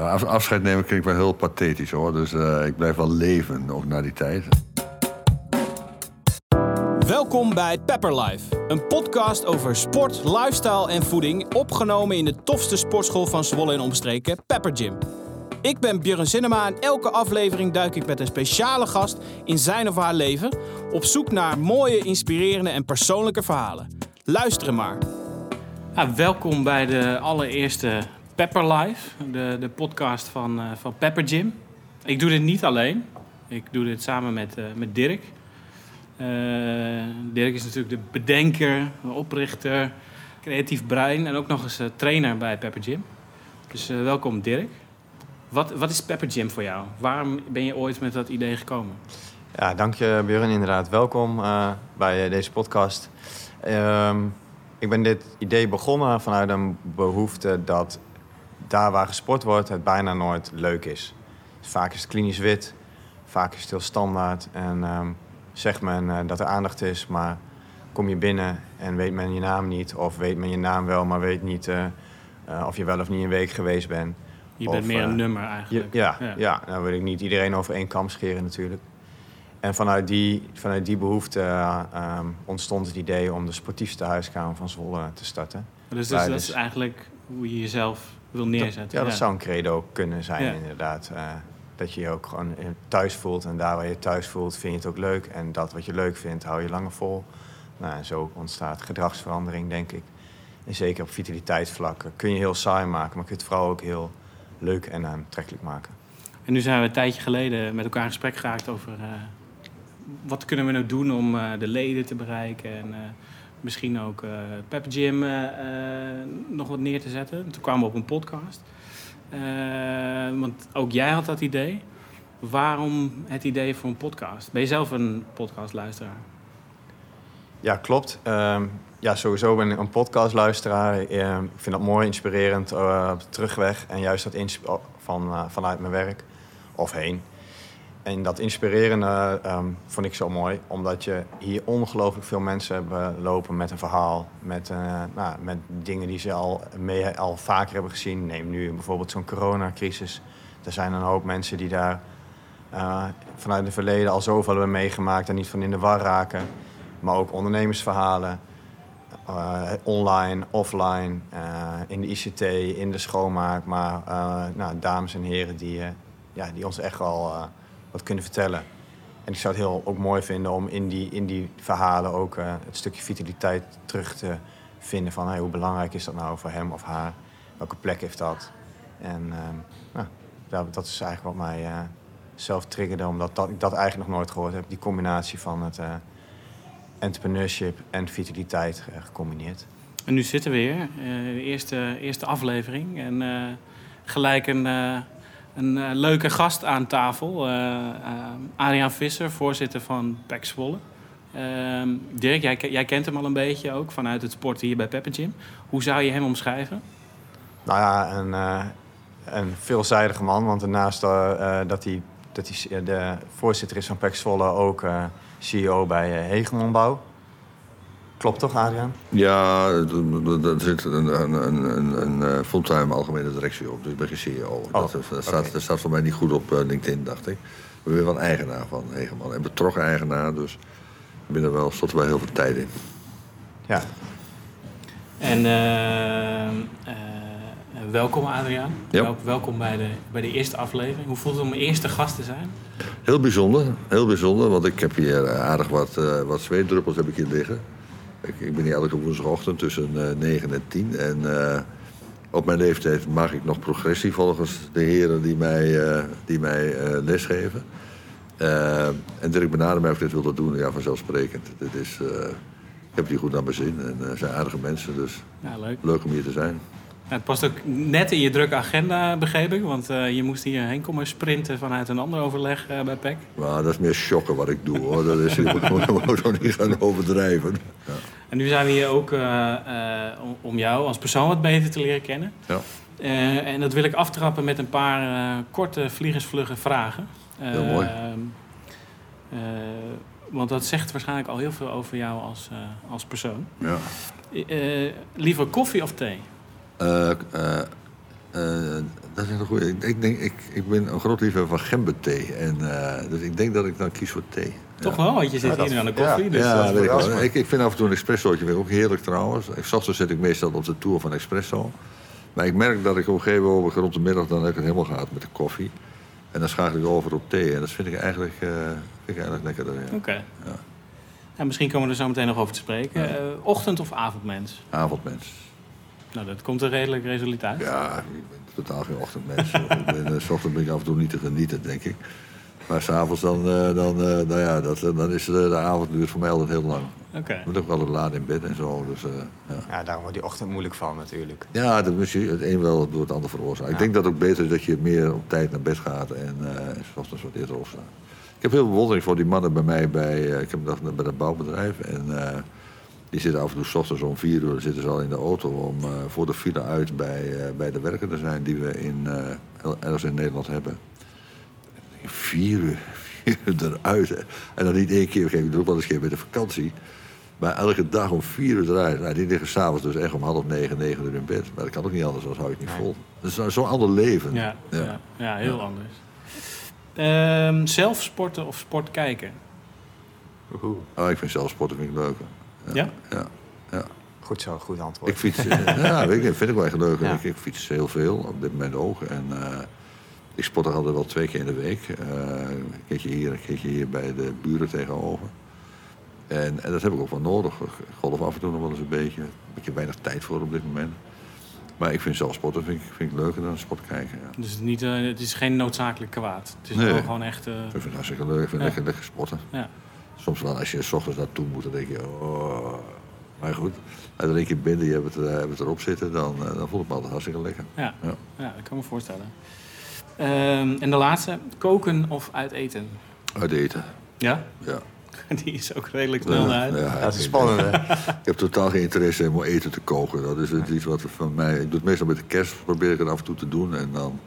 af- afscheid nemen klinkt wel heel pathetisch hoor. Dus eh, ik blijf wel leven, ook na die tijd. Welkom bij Pepper Life, een podcast over sport, lifestyle en voeding, opgenomen in de tofste sportschool van Zwolle en omstreken, Pepper Gym. Ik ben Björn Cinema en elke aflevering duik ik met een speciale gast in zijn of haar leven, op zoek naar mooie, inspirerende en persoonlijke verhalen. Luisteren maar. welkom bij de allereerste Pepper Life, de, de podcast van, eh, van Pepper Gym. Ik doe dit niet alleen, ik doe dit samen met, eh, met Dirk. Eh, Dirk is natuurlijk de bedenker, de oprichter, creatief brein en ook nog eens trainer bij Pepper Gym. Dus welkom Dirk. Wat, wat is Pepper Gym voor jou? Waarom ben je ooit met dat idee gekomen? Ja, dank je Björn. Inderdaad, welkom bij deze podcast. Ehm, ik ben dit idee begonnen vanuit een behoefte dat daar waar gesport wordt het bijna nooit leuk is. Vaak is het klinisch wit, vaak is het heel standaard en ehm, zegt men eh, dat er aandacht is, maar kom je binnen en weet men je naam niet of weet men je naam wel, maar weet niet eh, eh, of je wel of niet een week geweest bent. Je Of, bent meer een nummer eigenlijk. ja, Ja. ja. nou wil ik niet iedereen over één kam scheren natuurlijk. En vanuit die, vanuit die behoefte eh, ehm, ontstond het idee om de sportiefste huiskamer van Zwolle te starten. Dus, dus dat is eigenlijk hoe je jezelf wil neerzetten. Ja, dat zou een credo kunnen zijn inderdaad. Eh, dat je je ook gewoon thuis voelt en daar waar je thuis voelt vind je het ook leuk. En dat wat je leuk vindt hou je langer vol. Nou, en zo ontstaat gedragsverandering denk ik. En zeker op vitaliteitsvlak kun je heel saai maken, maar kun je het vooral ook heel leuk en aantrekkelijk maken. En nu zijn we een tijdje geleden met elkaar in gesprek geraakt over eh, wat kunnen we nou doen om eh, de leden te bereiken en misschien ook het Pepper Gym eh, eh, nog wat neer te zetten. En toen kwamen we op een podcast. Want ook jij had dat idee. Waarom het idee voor een podcast? Ben je zelf een podcastluisteraar? Ja, klopt. Ehm, ja, sowieso ben ik een podcastluisteraar. Ehm, ik vind dat mooi, inspirerend op terugweg. En juist dat van, vanuit mijn werk of heen. En dat inspirerende ehm, vond ik zo mooi. Omdat je hier ongelooflijk veel mensen hebben lopen met een verhaal. Met, eh, nou, met dingen die ze al, mee, al vaker hebben gezien. Neem nu bijvoorbeeld zo'n coronacrisis. Er zijn een hoop mensen die daar eh, vanuit het verleden al zoveel hebben meegemaakt... en niet van in de war raken maar ook ondernemersverhalen. eh, online, offline, in de ICT, in de schoonmaak. Maar nou, dames en heren die, ja, die ons echt wel wat kunnen vertellen. En ik zou het heel ook mooi vinden om in die, in die verhalen ook eh, het stukje vitaliteit terug te vinden. Van hey, hoe belangrijk is dat nou voor hem of haar? Welke plek heeft dat? En ehm, nou, ja, dat is eigenlijk wat mij eh, zelf triggerde, omdat dat, ik dat eigenlijk nog nooit gehoord heb. Die combinatie van het eh, entrepreneurship en vitaliteit gecombineerd. En nu zitten we weer, eh, de eerste, eerste aflevering. En gelijk een, een eh, leuke gast aan tafel. eh eh, Adriaan Visser, voorzitter van PEC Zwolle. Ehm, Dirk, jij, jij kent hem al een beetje ook vanuit het sporten hier bij Pepper Gym. Hoe zou je hem omschrijven? Nou ja, een, een veelzijdige man, want eh, dat hij dat hij de voorzitter is van PEC Zwolle ook CEO bij eh, Hegemon Bouw. Klopt toch, Adriaan? Ja, er zit een, een, een, een, een eh, fulltime algemene directie op, dus ik ben geen CEO. dat, dat, staat, oké. dat staat voor mij niet goed op eh, LinkedIn, dacht ik. Ik ben weer wel een eigenaar van Hegeman. En betrokken eigenaar, dus ik ben er wel, stond er wel heel veel tijd in. Ja, En eh, eh, welkom Adriaan. Ja. Wel- welkom bij de, bij de eerste aflevering. Hoe voelt het om eerste gast te zijn? Heel bijzonder, heel bijzonder, want ik heb hier aardig wat, eh wat zweetdruppels heb ik hier liggen. Ik, ik ben hier elke woensdagochtend tussen eh 9 en 10. En eh, op mijn leeftijd mag ik nog progressie volgens de heren die mij, eh, die mij lesgeven. En Dirk benaderde mij of ik dit wilde doen. Ja, vanzelfsprekend. Dit is, ik heb het hier goed naar mijn zin en zijn aardige mensen, dus Ja, leuk. leuk om hier te zijn. Het past ook net in je drukke agenda, begreep ik. Want eh, je moest hierheen komen sprinten vanuit een ander overleg eh, bij PEC. Maar dat is meer shocken wat ik doe hoor. Dat is, je moet ook niet gaan overdrijven. Ja. En nu zijn we hier ook eh, om- jou als persoon wat beter te leren kennen. Ja. En dat wil ik aftrappen met een paar korte vliegensvlugge vragen. Heel mooi. Eh, eh, want dat zegt waarschijnlijk al heel veel over jou als, als persoon. Ja. Liever koffie of thee? Eh, eh, Eh, dat is een goede. Ik, ik, denk, ik, ik ben een groot liefhebber van gemberthee. En, eh, dus ik denk dat ik dan kies voor thee. Toch ja. wel, want je zit Ja, hier aan de ja. koffie. Dus ja, dat is weet ik, wel. ik, ik vind af en toe een espressootje ik ook heerlijk trouwens. Ik ochtends zit ik meestal op de tour van espresso. Maar ik merk dat ik op een gegeven moment rond de middag dan heb ik het helemaal gehad met de koffie. En dan schakel ik over op thee. En dat vind ik eigenlijk, eh, vind ik eigenlijk lekkerder. Ja. Oké. Ja. Ja, misschien komen we er zo meteen nog over te spreken. Ochtend- of avondmens? Avondmens. Nou, dat komt er redelijk resoluut uit. Ja, ik ben totaal geen ochtendmens. ik ben, eh, 's ochtends ben ik af en toe niet te genieten, denk ik. Maar s'avonds dan, eh, dan, eh, nou ja, dat, dan is de, de avond duurt voor mij altijd heel lang. Oké. Ik moet ook wel laat in bed en zo. Dus, eh, ja. Ja, daarom wordt die ochtend moeilijk van natuurlijk. Ja, dat moet je het een wel door het ander veroorzaken. Ik denk dat het ook beter is dat je meer op tijd naar bed gaat en uh, s ochtends wat eerder opstaat. Ik heb heel veel bewondering voor die mannen bij mij bij, uh, ik heb dat bij dat bouwbedrijf. En uh, die zitten af en toe s ochtends om vier uur zitten ze al in de auto om uh, voor de file uit bij, uh, bij de werken te zijn die we in, uh, ergens in Nederland hebben. Vier uur, vier uur eruit. Hè. En dan niet één keer, ik doe ook wel eens een keer met de vakantie. Maar elke dag om vier uur eruit. Nou, die liggen s'avonds dus echt om half negen, negen uur in bed. Maar dat kan ook niet anders, anders hou ik niet vol. Dat is zo'n ander leven. Ja, ja. ja, ja heel ja. anders. Um, zelf sporten of sport kijken? Oh, ik vind zelf sporten vind ik leuker. Ja? Ja. ja. Goed zo, goed antwoord. Ik fiets, ja, weet ik, vind ik wel echt leuk. Ja. Ik, ik, fiets heel veel, op dit moment ook. En uh, ik sport er altijd wel twee keer in de week. Uh, een keertje hier, een keertje hier bij de buren tegenover. En, en, dat heb ik ook wel nodig. Golf af en toe nog wel eens een beetje. Een beetje weinig tijd voor op dit moment. Maar ik vind zelf sporten vind ik, vind ik leuker dan sport kijken. Ja. Dus het, niet, uh, het is geen noodzakelijk kwaad. Het is nee. gewoon echt. Uh... Ik vind het hartstikke leuk. Ik vind ja. lekker, lekker sporten. Ja. Soms wel als je s ochtends naartoe moet, dan denk je. Oh. Maar goed, als er een keer binnen je hebt het, uh, hebt het erop zitten, dan, uh, dan voel ik me altijd hartstikke lekker. Ja, ja. ja dat kan me voorstellen. Um, en de laatste, koken of uit eten? Uit eten. Ja? Ja. Die is ook redelijk snel ja, uit. Ja, dat is spannend, hè? ik heb totaal geen interesse in om eten te koken. Dat is iets wat van mij... Ik doe het meestal met de kerst, probeer ik het af en toe te doen. En dan...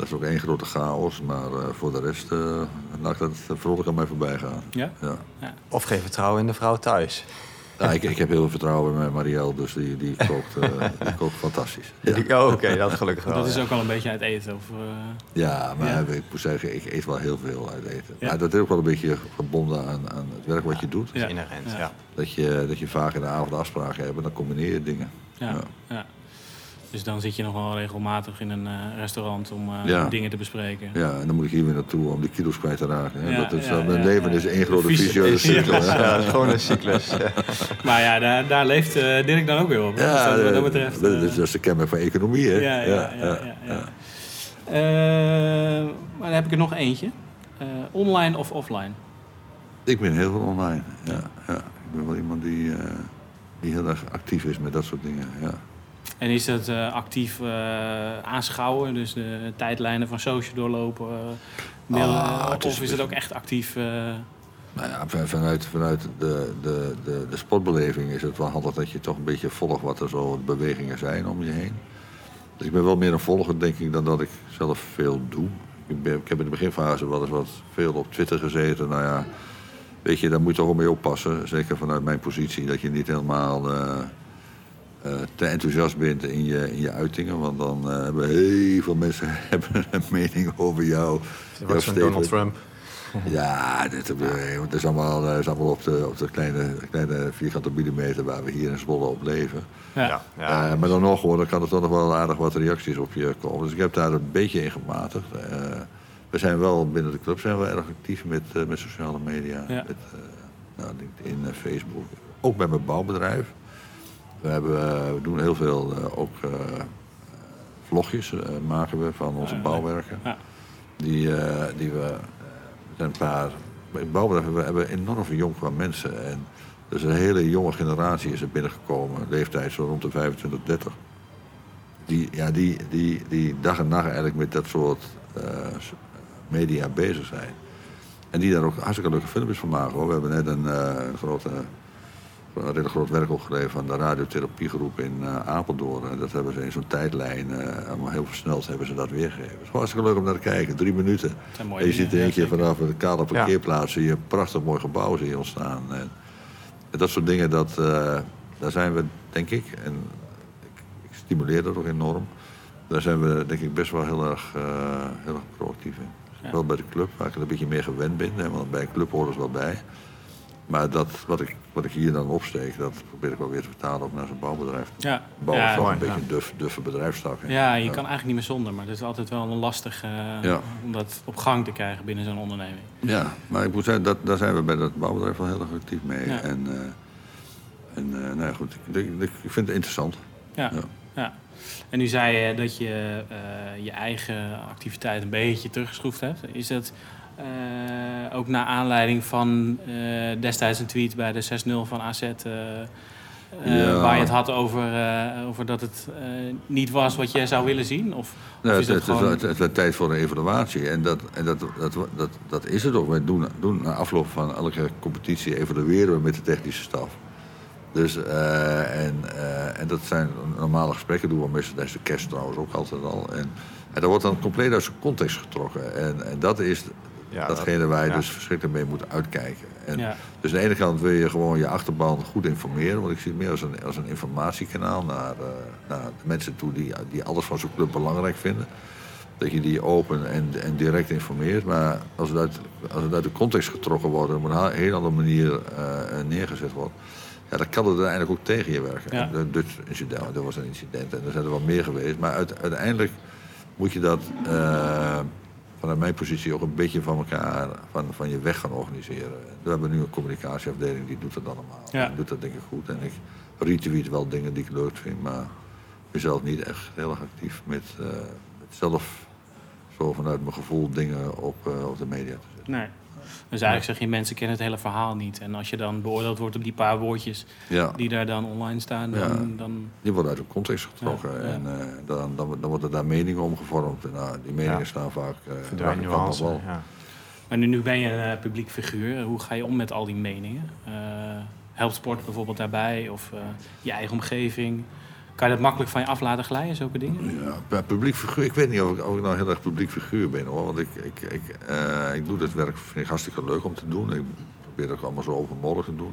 Dat is ook één grote chaos. Maar uh, voor de rest uh, laat ik dat vrolijk aan mij voorbij gaan. Ja? ja? ja. Of geen vertrouwen in de vrouw thuis. Nou, ik, ik, heb heel veel vertrouwen in mijn Marielle, dus die, die, kookt, uh, die kookt fantastisch. Ja. Oh, Oké, okay, dat gelukkig wel. Dat is ja. ook al een beetje uit eten? Of, uh... Ja, maar ja. ik moet zeggen, ik eet wel heel veel uit eten. Ja. Maar dat is ook wel een beetje verbonden aan, aan het werk wat je doet. Dat is inherent, ja. Dat je, dat je vaak in de avond afspraken hebt en dan combineer je dingen. Ja, ja. Dus dan zit je nog wel regelmatig in een uh, restaurant om uh, ja. dingen te bespreken. Ja, en dan moet ik hier weer naartoe om die kilo's kwijt te raken. Ja, dat is, ja, mijn leven is één grote vicieuze cyclus. Ja, gewoon een cyclus. maar ja, daar, daar leeft uh, Dirk dan ook weer op. Ja, dus dat, wat dat betreft. Dat, is, dat is de kenmerk van economie, hè? Ja, ja, ja. ja, maar dan heb ik er nog eentje. online of offline? Ik ben heel veel online, ja. ja. Ik ben wel iemand die, die heel erg actief is met dat soort dingen, ja. En is dat uh, actief uh, aanschouwen, dus de tijdlijnen van social doorlopen? Mailen, oh, of is, is het ook echt actief? Nou ja, vanuit, vanuit de, de, de, de sportbeleving is het wel handig dat je toch een beetje volgt wat er zo bewegingen zijn om je heen. Dus ik ben wel meer een volger, denk ik, dan dat ik zelf veel doe. Ik, ben, ik heb in de beginfase wel eens wat veel op Twitter gezeten. Nou ja, weet je, daar moet je toch wel mee oppassen. Zeker vanuit mijn positie, dat je niet helemaal uh, te enthousiast bent in je, in je uitingen. Want dan uh, hebben heel veel mensen hebben een mening over jou. Wat van Donald Trump. Ja, dit, het is allemaal, het is allemaal op, de, op de kleine, kleine vierkante millimeter waar we hier in Zwolle op leven. Ja. ja, ja. Uh, maar dan nog hoor, dan kan er toch nog wel aardig wat reacties op je komen. Dus ik heb daar een beetje in gematigd. we zijn wel binnen de club zijn we erg actief met, met sociale media. Ja. Met nou, LinkedIn, Facebook. Ook bij mijn bouwbedrijf. We, hebben, we doen heel veel uh, ook uh, vlogjes maken we van onze bouwwerken. Die, die we, zijn een paar, in bouwbedrijven we hebben enorm veel jong qua mensen. En dus een hele jonge generatie is er binnengekomen, leeftijd zo rond de 25, 30. Die, ja, die, die, die dag en nacht eigenlijk met dat soort media bezig zijn. En die daar ook hartstikke leuke filmpjes van maken. Hoor. We hebben net een, een grote een redelijk groot werk opgeleverd van de radiotherapiegroep in uh, Apeldoorn. En dat hebben ze in zo'n tijdlijn, uh, allemaal heel versneld hebben ze dat weergegeven. Het is hartstikke leuk om naar te kijken, drie minuten. En je ziet er een keer vanaf de kale parkeerplaats, zie je een prachtig mooi gebouw zie je ontstaan. En, en dat soort dingen, dat, uh, daar zijn we, denk ik, en ik, ik stimuleer dat ook enorm, daar zijn we denk ik best wel heel erg, eh, heel erg proactief in. Ja. Wel bij de club, waar ik een beetje meer gewend ben. Hè, want bij een club hoort het wel bij. Maar dat, wat, ik, wat ik hier dan opsteek, dat probeer ik wel weer te vertalen ook naar zo'n bouwbedrijf. Ja, Bouw is ja, toch mooi, een beetje ja. een duf, duffe bedrijfstak. hè. ja, je kan eigenlijk niet meer zonder, maar het is altijd wel een lastig eh, Ja. om dat op gang te krijgen binnen zo'n onderneming. Ja, maar ik moet zeggen, dat, daar zijn we bij dat bouwbedrijf wel heel erg actief mee. Ja. En, eh, en eh, nou ja, goed, ik, ik, ik vind het interessant. Ja. Ja. ja. En nu zei je dat je eh, je eigen activiteit een beetje teruggeschroefd hebt. Is dat eh, ook naar aanleiding van eh, destijds een tweet bij de 6-0 van AZ... eh, Ja. Waar je het had over, over dat het niet was wat jij zou willen zien? Of, Nou, of is het, het, gewoon... het werd tijd voor een evaluatie. En dat, en dat, dat, dat, dat is het ook. Wij doen, doen na afloop van elke competitie evalueren we met de technische staf. Dus, en, en dat zijn normale gesprekken, doen we meestal tijdens de kerst trouwens ook altijd al. En, en dat wordt dan compleet uit zijn context getrokken. En, en dat is Ja, datgene waar je ja. dus verschrikkelijk mee moet uitkijken. En, Ja. Dus aan de ene kant wil je gewoon je achterban goed informeren. Want ik zie het meer als een, als een informatiekanaal naar, eh, naar de mensen toe die, die alles van zo'n club belangrijk vinden. Dat je die open en, en direct informeert. Maar als het, uit, als het uit de context getrokken wordt en op een heel andere manier eh, neergezet wordt. Ja, dan kan het uiteindelijk ook tegen je werken. Ja. En Dat Dutch incident, dat was een incident en er zijn er wel meer geweest. Maar uit- uiteindelijk moet je dat eh, vanuit mijn positie ook een beetje van elkaar, van, van je weg gaan organiseren. We hebben nu een communicatieafdeling die doet dat allemaal. Ja. Die doet dat denk ik goed. En ik retweet wel dingen die ik leuk vind, maar ik ben zelf niet echt heel erg actief met, eh, met zelf zo vanuit mijn gevoel dingen op, eh, op de media te zetten. Nee. Dus eigenlijk zeg je, mensen kennen het hele verhaal niet. En als je dan beoordeeld wordt op die paar woordjes Ja, die daar dan online staan, dan... Ja. dan die worden uit de context getrokken. Ja. En eh, dan, dan, dan worden daar meningen om gevormd. En, nou, die meningen Ja. staan vaak... eh, Verdwijnen elkaar nog nuance. wel. Ja. Maar nu, nu ben je een eh, publiek figuur. Hoe ga je om met al die meningen? Eh, helpt sport bijvoorbeeld daarbij? Of je eigen omgeving? Kan je dat makkelijk van je af laten glijden, zulke dingen? Ja, publiek figuur. Ik weet niet of ik, nou heel erg publiek figuur ben hoor. Want ik, ik, ik, eh, ik doe dit werk vind ik hartstikke leuk om te doen. Ik probeer ook allemaal zo openmogelijk te doen.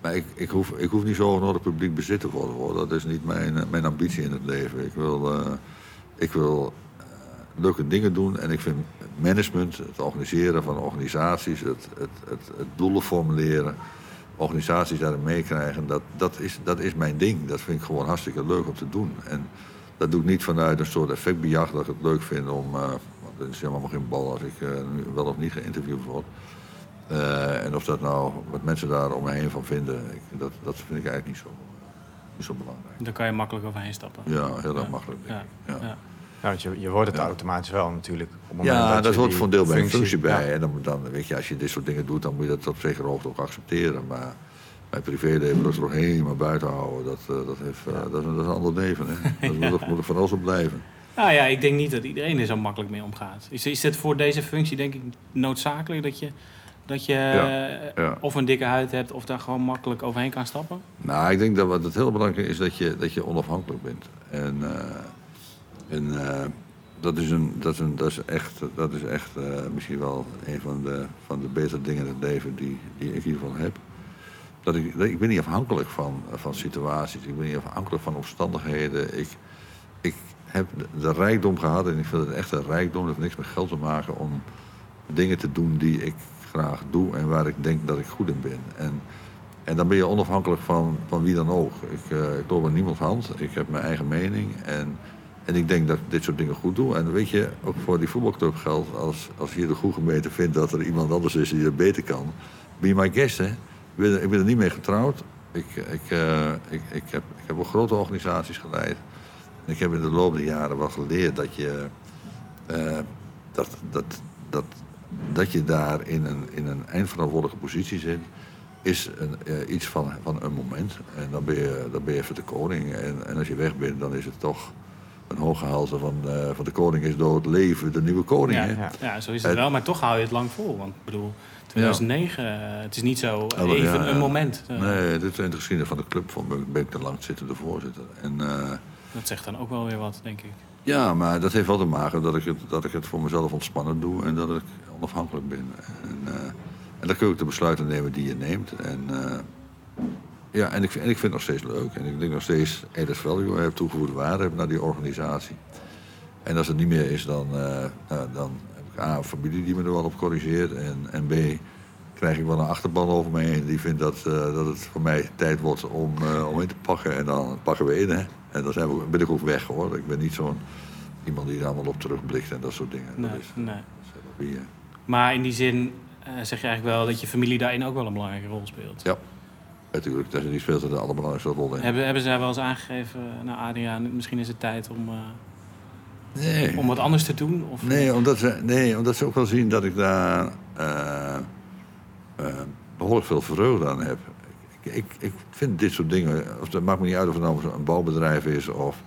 Maar ik, ik, hoef, ik hoef niet zo nodig publiek bezit te worden hoor. Dat is niet mijn, eh, mijn ambitie in het leven. Ik wil, eh, ik wil leuke dingen doen. En ik vind management, het organiseren van organisaties, het, het, het doelen formuleren, organisaties daarin meekrijgen, dat, dat, is, dat is mijn ding. Dat vind ik gewoon hartstikke leuk om te doen. En dat doe ik niet vanuit een soort effectbejag dat ik het leuk vind om. eh, want het is helemaal geen bal als ik eh, wel of niet geïnterviewd word. Eh, en of dat nou, wat mensen daar om me heen van vinden, ik, dat, dat vind ik eigenlijk niet zo, niet zo belangrijk. Dan kan je makkelijk overheen stappen. Ja, heel erg Ja. makkelijk. Ja. Ja. Want je, je wordt het Ja. automatisch wel natuurlijk. Op het Ja, dat dat je hoort voor een deel bij een functie bij. ja. En dan, dan weet je, als je dit soort dingen doet, dan moet je dat op zekere hoogte ook accepteren. Maar mijn privéleven, dat is er nog helemaal buiten houden. Dat, eh, dat, heeft, eh, dat, is, dat is een ander leven. Hè. Dat moet, er- moet er van alles op blijven. Nou ja, ik denk niet dat iedereen er zo makkelijk mee omgaat. Is, is het voor deze functie denk ik noodzakelijk dat je, dat je eh, ja. of een dikke huid hebt of daar gewoon makkelijk overheen kan stappen? Nou, ik denk dat wat het heel belangrijk is dat je, dat je onafhankelijk bent. En, eh, en eh, dat, is een, dat, is een, dat is echt, dat is echt eh, misschien wel een van de, van de betere dingen in het leven die, die ik hiervan heb. Dat ik, ik ben niet afhankelijk van, van situaties, ik ben niet afhankelijk van omstandigheden. Ik, ik heb de, rijkdom gehad en ik vind het echt een rijkdom, dat heeft niks met geld te maken, om dingen te doen die ik graag doe en waar ik denk dat ik goed in ben. En, en dan ben je onafhankelijk van, van wie dan ook. Ik, eh ik loop aan niemands hand, ik heb mijn eigen mening en, en ik denk dat ik dit soort dingen goed doe. En weet je, ook voor die voetbalclub geldt, als, als hier de goede gemeente vindt dat er iemand anders is die het beter kan, be my guest hè. Ik ben, ik ben er niet mee getrouwd. Ik, ik, eh, ik, ik, heb, ik heb ook grote organisaties geleid. En ik heb in de loop der jaren wel geleerd dat je, eh, dat, dat, dat, dat je daar in een, in een eindverantwoordelijke positie zit, is een, eh, iets van, van een moment. En dan ben je, dan ben je even de koning. En, en als je weg bent, dan is het toch een hooggehalte van, eh, van de koning is dood, leven de nieuwe koning. Ja, hè? ja. ja, zo is het wel, maar toch hou je het lang vol. Want ik bedoel, 2009, eh, het is niet zo maar even een moment. Eh, Nee, dit is de geschiedenis van de club van ben- ben ik de langzittende voorzitter. En, Dat zegt dan ook wel weer wat, denk ik. ja, maar dat heeft wel te maken dat ik het, dat ik het voor mezelf ontspannen doe en dat ik onafhankelijk ben. En, en dan kun je ook de besluiten nemen die je neemt. En, ja, en ik, en ik vind het nog steeds leuk. En ik denk nog steeds added value heb toegevoegde waarde heb naar die organisatie. En als het niet meer is, dan, eh, nou, dan heb ik A, een familie die me er wel op corrigeert. En, en B, krijg ik wel een achterban over me heen. Die vindt dat, eh, dat het voor mij tijd wordt om, eh, om in te pakken. En dan pakken we in. Hè. En dan zijn we, ben ik ook weg hoor. Ik ben niet zo'n iemand die er allemaal op terugblikt en dat soort dingen. Nee, dat is, nee. dat is. Maar in die zin zeg je eigenlijk wel dat je familie daarin ook wel een belangrijke rol speelt. Ja, natuurlijk. Die speelt er de allerbelangrijkste rol in. Hebben, hebben zij wel eens aangegeven, nou Adriaan, misschien is het tijd om, eh, Nee. om wat anders te doen? Of, Nee omdat, ze, nee, omdat ze ook wel zien dat ik daar eh, eh, behoorlijk veel vreugde aan heb. Ik, ik, ik vind dit soort dingen, of het maakt me niet uit of het nou een bouwbedrijf is of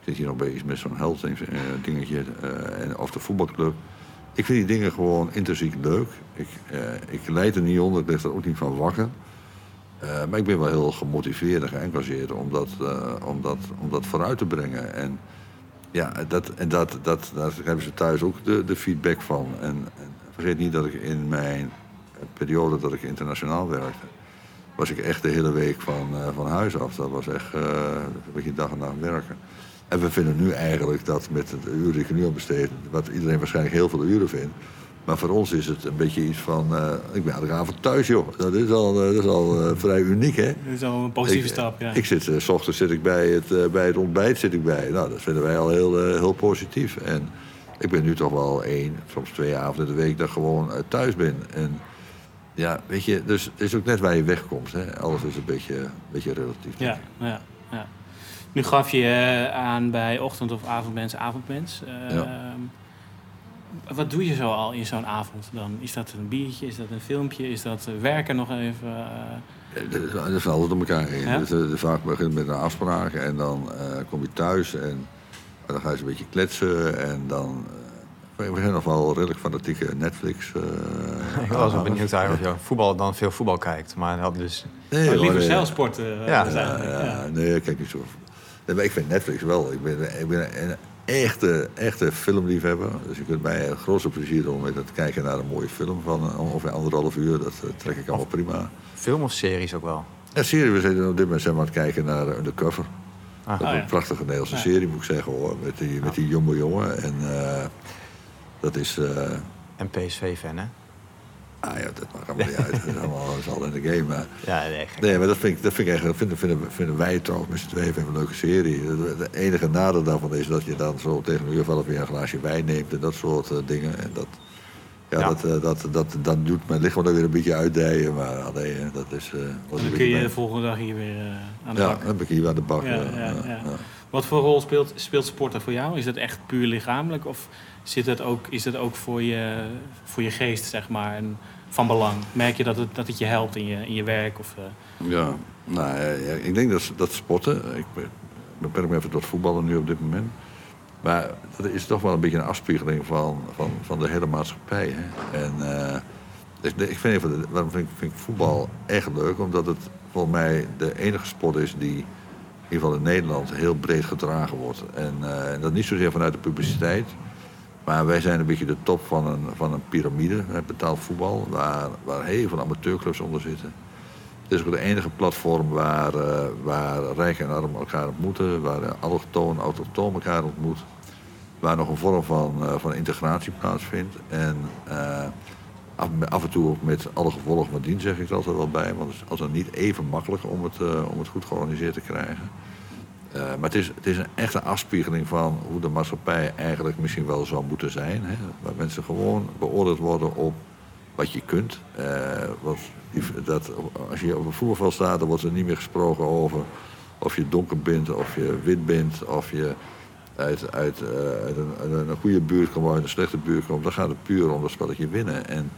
ik zit hier nog bij iets met zo'n health eh, dingetje eh, en, of de voetbalclub. Ik vind die dingen gewoon intrinsiek leuk. Ik, eh, ik leid er niet onder, ik lig er ook niet van wakker. Eh, maar ik ben wel heel gemotiveerd en geëngageerd om dat, eh, om dat, om dat vooruit te brengen. En ja, dat, en dat, dat, daar hebben ze thuis ook de, de feedback van. En, en vergeet niet dat ik in mijn periode dat ik internationaal werkte, was ik echt de hele week van, eh, van huis af. Dat was echt een beetje dag en nacht werken. En we vinden nu eigenlijk dat met het uur die ik nu aan besteed, wat iedereen waarschijnlijk heel veel uren vindt. Maar voor ons is het een beetje iets van, eh, ik ben elke avond thuis joh. Dat is al, eh, dat is al eh, vrij uniek hè. Dat is al een positieve Ik- stap, ja. Ik zit, s ochtends zit ik bij het, bij het ontbijt zit ik bij. Nou, dat vinden wij al heel, heel positief. En ik ben nu toch wel één, soms twee avonden de week dat gewoon thuis ben. En ja, weet je, dus het is ook net waar je wegkomt. Hè. Alles is een beetje, een beetje relatief. Ja, ja, ja. Nu gaf je aan bij ochtend- of avondmens, avondmens. Ja. Wat doe je zo al in zo'n avond dan? Is dat een biertje? Is dat een filmpje? Is dat eh, werken nog even? eh? Ja, Dat alles door elkaar heen. Ja? Dus, eh, vaak begint met een afspraak en dan eh, kom je thuis en dan ga je een beetje kletsen. En dan, eh, we zijn nog wel redelijk fanatieke Netflix. eh, Ik was wel benieuwd eigenlijk of je voetbal dan veel voetbal kijkt. Maar dat dus... Nee, liever nee. zeilsport eh, Ja. Ja, eigenlijk, ja. ja, nee, ik kijk niet zo. Nee, maar ik vind Netflix wel. Ik ben, ik ben een echte, echte filmliefhebber. Dus je kunt mij een grootste plezier doen met het kijken naar een mooie film van eh, ongeveer anderhalf uur. Dat eh, trek ik allemaal prima. Film of series ook wel? En serie, we zijn op dit moment zijn we aan het kijken naar Undercover. Ah. Dat is Oh, ja. een prachtige Nederlandse Ja. serie, moet ik zeggen hoor. Met die, met die jonge jongen. En eh, dat is. eh, En PSV-fan, hè? Ah ja, dat maakt allemaal niet uit. Dat is allemaal dat is al in de game. Maar Ja, nee. Nee, maar dat vind ik, dat vind ik eigenlijk, vinden, vinden, vinden wij trouwens met z'n tweeën een leuke serie. Het enige nadeel daarvan is dat je dan zo tegen een uur of elf weer een glaasje wijn neemt en dat soort eh, dingen. En dat, ja, Ja. Dat, eh, dat, dat, dat doet mijn lichaam er weer een beetje uitdijen, maar alleen, eh, dat is... eh, wat een Dan kun je de volgende dag hier weer eh, aan de Ja, bak. dan ben ik hier aan de bak. Ja, eh, ja, ja, ja. ja. Wat voor rol speelt, sporten voor jou? Is dat echt puur lichamelijk of zit dat ook, is dat ook voor je, voor je geest, zeg maar, en van belang? Merk je dat het, dat het je helpt in je, in je werk? Of, eh, Ja, nou, ik denk dat, dat sporten, ik be- beperk me even tot voetballen nu op dit moment. Maar dat is toch wel een beetje een afspiegeling van, van, van de hele maatschappij. Hè? En eh, ik, vind even, waarom vind ik, vind ik voetbal echt leuk? Omdat het volgens mij de enige sport is die ieder geval in Nederland heel breed gedragen wordt. En eh, dat niet zozeer vanuit de publiciteit. Maar wij zijn een beetje de top van een, van een piramide, betaald voetbal, waar, waar heel veel amateurclubs onder zitten. Het is ook de enige platform waar, eh, waar rijk en arm elkaar ontmoeten, waar allochtoon en autochtoon elkaar ontmoet. Waar nog een vorm van, eh, van integratie plaatsvindt. En af, en toe met alle gevolgen van dien zeg ik er altijd wel bij. Want het is altijd niet even makkelijk om het, uh, om het goed georganiseerd te krijgen. Uh, maar het is, het is een echte afspiegeling van hoe de maatschappij eigenlijk misschien wel zou moeten zijn. Hè? Waar mensen gewoon beoordeeld worden op wat je kunt. Dat, als je op een voetbalveld staat, dan wordt er niet meer gesproken over of je donker bent, of je wit bent, of je uit, uh, uit, een, een, goede buurt komt uit een slechte buurt komt. Dan gaat het puur om dat spelletje winnen. En,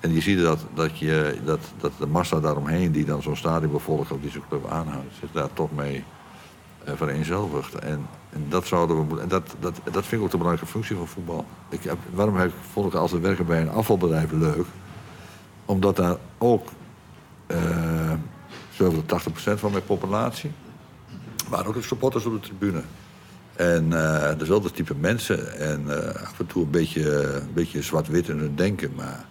en je ziet dat, dat, je, dat, dat de massa daaromheen, die dan zo'n stadion bevolkt of die zo'n club aanhoudt, zich daar toch mee uh, vereenzelvigt. En, en dat zouden we moeten. En dat, dat, dat vind ik ook de belangrijke functie van voetbal. Ik heb, waarom heb ik, vond ik altijd werken bij een afvalbedrijf leuk? Omdat daar ook uh, 70 tot 80% van mijn populatie waren ook de supporters op de tribune. En uh, dezelfde type mensen. En uh, af en toe een beetje, een beetje zwart-wit in hun denken. Maar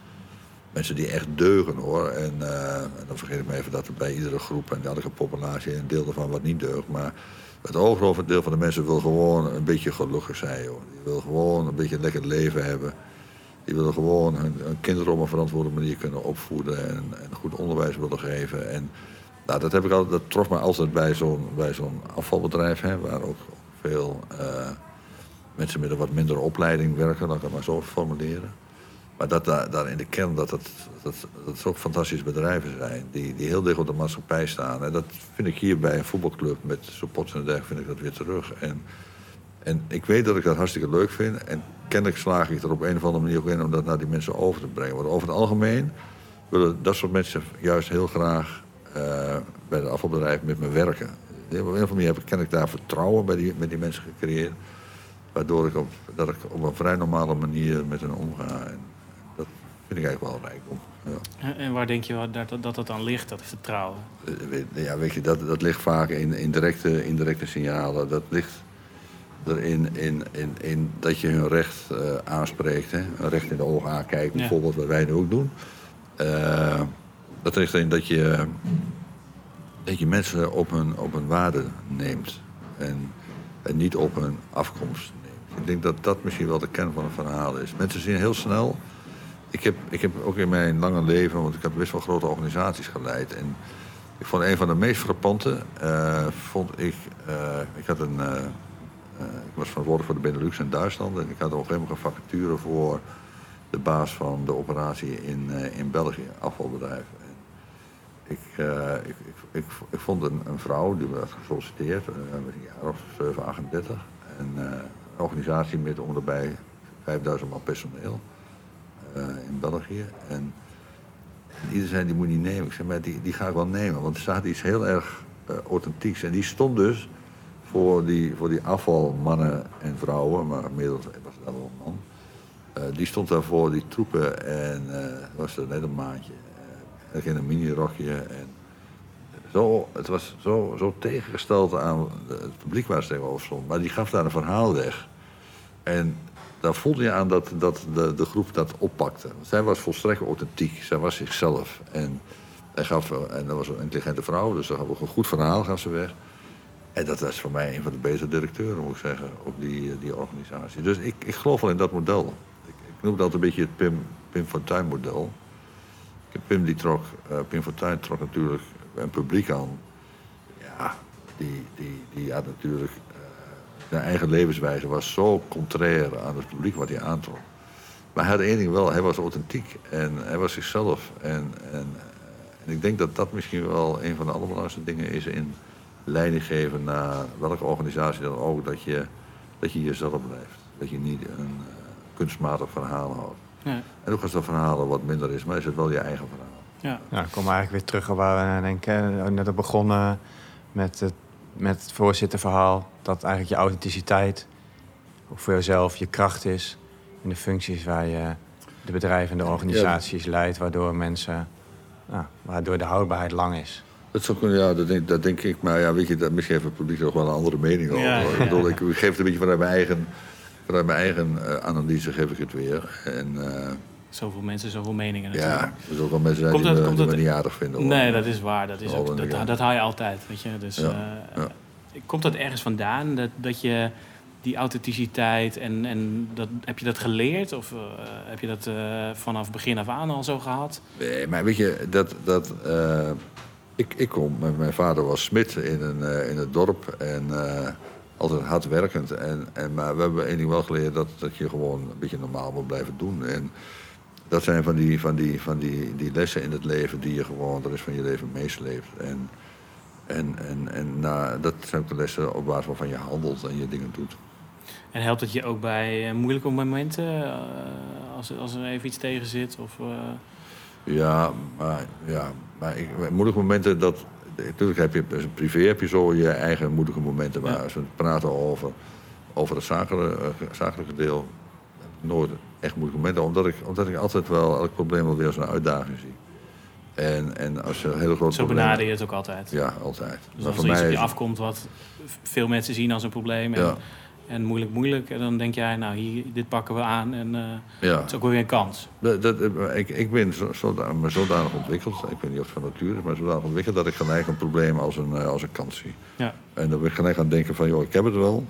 mensen die echt deugen hoor. En, uh, en dan vergeet ik me even dat er bij iedere groep en elke populatie een deel ervan wat niet deugt. Maar Het overgrote deel van de mensen wil gewoon een beetje gelukkig zijn. Joh. Die wil gewoon een beetje een lekker leven hebben. Die willen gewoon hun, hun kinderen op een verantwoorde manier kunnen opvoeden en, en goed onderwijs willen geven. En nou, dat, heb ik altijd, dat trof me altijd bij zo'n, bij zo'n afvalbedrijf, hè, waar ook eh, mensen met een wat mindere opleiding werken, laat ik het maar zo formuleren. Maar dat daar, in de kern dat het, dat, dat het ook fantastische bedrijven zijn, die, die heel dicht op de maatschappij staan. En dat vind ik hier bij een voetbalclub met supporters en dergelijke, vind ik dat weer terug. En, en ik weet dat ik dat hartstikke leuk vind. En kennelijk slaag ik er op een of andere manier ook in om dat naar die mensen over te brengen. Want over het algemeen willen dat soort mensen juist heel graag eh, bij het afvalbedrijf met me werken. Op een of andere manier heb ik, daar vertrouwen bij die, met die mensen gecreëerd. Waardoor ik op, dat ik op een vrij normale manier met hen omga. En dat vind ik eigenlijk wel rijkdom. Ja. En waar denk je wel dat dat, dat aan ligt, dat vertrouwen? Eh, Ja, weet je, dat, dat ligt vaak in, in, directe, in directe signalen. Dat ligt erin in, in, in dat je hun recht eh, aanspreekt. Hè? Een recht in de ogen aankijken, Ja. bijvoorbeeld wat wij nu ook doen. Eh, dat ligt erin dat je, dat je mensen op hun, op hun waarde neemt. En, niet op hun afkomst neemt. Ik denk dat dat misschien wel de kern van het verhaal is. Mensen zien heel snel... Ik heb, ik heb ook in mijn lange leven, want ik heb best wel grote organisaties geleid. En ik vond een van de meest frappante, eh, vond ik, eh, ik had een, eh, ik was verantwoordelijk voor de Benelux en Duitsland. En ik had op een gegeven vacature voor de baas van de operatie in, in België, afvalbedrijf. Eh, ik, ik, ik, ik vond een, een vrouw, die werd gesolliciteerd, eh, een jaar of 7, 38. En eh, een organisatie met om erbij 5000 man personeel eh, in België. En ieder zei, die moet niet nemen. Ik zei, maar die, die ga ik wel nemen. Want er staat iets heel erg eh, authentieks. En die stond dus voor die, voor die afvalmannen en vrouwen, maar inmiddels was het wel een man. Eh, die stond daar voor die troepen en eh was er net een maandje. In een mini-rokje. En zo, het was zo, zo tegengesteld aan het publiek waar ze tegenover stond. Maar die gaf daar een verhaal weg. En daar voelde je aan dat, dat de, de groep dat oppakte. Zij was volstrekt authentiek. Zij was zichzelf. En, hij gaf, en dat was een intelligente vrouw, dus dat gaf ook een goed verhaal gaf ze weg. En dat was voor mij een van de betere directeuren, moet ik zeggen, op die, die organisatie. Dus ik, ik geloof wel in dat model. Ik, ik noem dat een beetje het Pim, Pim Fortuyn model. Pim, die trok, eh, Pim Fortuyn trok natuurlijk een publiek aan. Ja, die, die, die had natuurlijk... eh, zijn eigen levenswijze was zo contrair aan het publiek wat hij aantrok. Maar hij had één ding wel, hij was authentiek en hij was zichzelf. En, en, eh, en ik denk dat dat misschien wel een van de allerbelangrijkste dingen is in leiding geven naar welke organisatie dan ook, dat je, dat je jezelf blijft. Dat je niet een kunstmatig verhaal houdt. Ja. En ook als dat verhaal wat minder is, maar is het wel je eigen verhaal. Ja. Ja, ik kom eigenlijk weer terug op waar we denken, net op begonnen met het, met het voorzitterverhaal. Dat eigenlijk je authenticiteit ook voor jezelf je kracht is in de functies waar je de bedrijven en de organisaties leidt, waardoor mensen, nou, waardoor de houdbaarheid lang is. Dat, zou kunnen, ja, dat, denk, dat denk ik, maar ja, weet je, dat, misschien heeft het publiek ook wel een andere mening over. Ja, hoor. ja. Ik, bedoel, ik geef het een beetje vanuit mijn eigen, vanuit mijn eigen eh, analyse geef ik het weer. En eh, Zoveel mensen, zoveel meningen natuurlijk. ja, er zullen ook wel mensen zijn Komt die, dat- me, komt die dat- me niet aardig vinden. hoor. Nee, dat is waar. Dat, is ook, dat, dat haal je altijd, weet je. Dus, Ja, eh, ja. Komt dat ergens vandaan? Dat, dat je die authenticiteit en, en dat, heb je dat geleerd? Of heb je dat vanaf begin af aan al zo gehad? Nee, maar weet je, dat, dat, ik, ik kom, mijn, mijn vader was smid in, een, in het dorp en altijd hard werkend. En, en, maar we hebben één ding wel geleerd, dat, dat je gewoon een beetje normaal moet blijven doen. En dat zijn van die, van die, van die, die lessen in het leven die je gewoon de rest van je leven meesleept. En, en, en, en nou, dat zijn ook de lessen op basis waarvan je handelt en je dingen doet. En helpt het je ook bij eh, moeilijke momenten? eh, als, als er even iets tegen zit? Of, eh, Ja, maar, ja, maar ik, moeilijke momenten, dat, natuurlijk heb je een privé heb je zo je eigen moeilijke momenten. Maar als we praten over, over het zakelijke, eh, zakelijke deel, heb ik nooit echt moeilijke momenten. Omdat ik, omdat ik altijd wel elk probleem wel weer als een uitdaging zie. En, en als je een hele grote zo probleem- benader je het ook altijd. Ja, altijd. Dus maar als er iets op je afkomt wat veel mensen zien als een probleem... en Ja, en moeilijk, moeilijk. En dan denk jij, nou, hier, dit pakken we aan en eh, Ja. het is ook weer een kans. Dat, dat, ik, ik ben zo, zodanig, me zodanig ontwikkeld, ik weet niet of het van nature is, maar zodanig ontwikkeld dat ik gelijk een probleem als een, eh, als een kans zie. Ja. En dan ben ik gelijk aan het denken van, joh, ik heb het wel.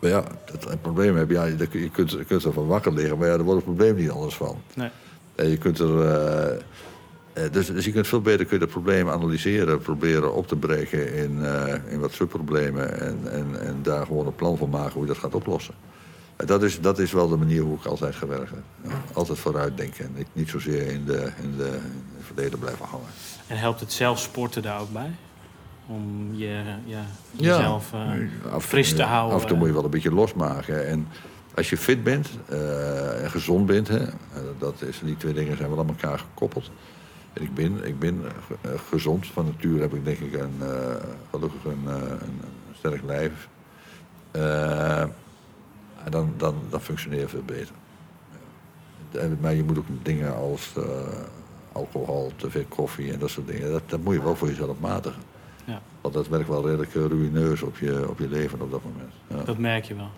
Maar ja, dat, een probleem heb je, ja, je kunt, je kunt, je kunt er van wakker liggen, maar ja, daar wordt het probleem niet anders van. Nee. En je kunt er, eh, eh, dus, dus je kunt veel beter kun je het probleem analyseren, proberen op te breken in, eh, in wat subproblemen en, en, en daar gewoon een plan voor maken hoe je dat gaat oplossen. En dat is, dat is wel de manier hoe ik altijd gewerkt heb. Ja, altijd vooruit denken en niet, niet zozeer in, de, in, de, in het verleden blijven hangen. En helpt het zelf sporten daar ook bij? Om je, ja, jezelf eh, af en fris te houden. Af en toe moet je wel een beetje losmaken. En als je fit bent eh, en gezond bent, hè, eh, dat is, die twee dingen zijn wel aan elkaar gekoppeld. En ik ben, ik ben eh, gezond. Van nature heb ik denk ik een, eh, gelukkig een, eh, een, sterk lijf. Eh, en dan, dan, dan functioneer je veel beter. Ja. Maar je moet ook dingen als eh, alcohol, te veel koffie en dat soort dingen, dat, dat moet je wel voor jezelf matigen. Ja. Want dat werkt wel redelijk eh, ruïneus op je, op je leven op dat moment. Ja, Dat merk je wel.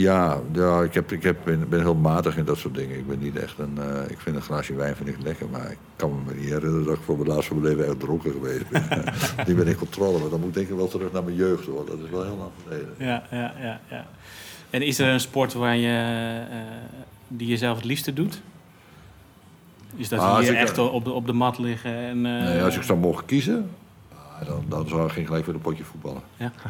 Ja, ja ik, heb, ik heb, ben, ben heel matig in dat soort dingen. Ik ben niet echt een... eh, ik vind een glaasje wijn vind ik lekker, maar ik kan me niet herinneren dat ik voor mijn laatste mijn leven echt dronken geweest ben. die ben in controle, maar dan moet ik denk ik wel terug naar mijn jeugd hoor. Dat is wel heel lang geleden. Ja, ja, ja, ja. En is er een sport waar je, eh, die je zelf het liefste doet? Is dat Ah, hier ik- echt op de, op de mat liggen? En, eh, Nee, als ik zou mogen kiezen, ah, dan, dan zou ik geen gelijk weer een potje voetballen.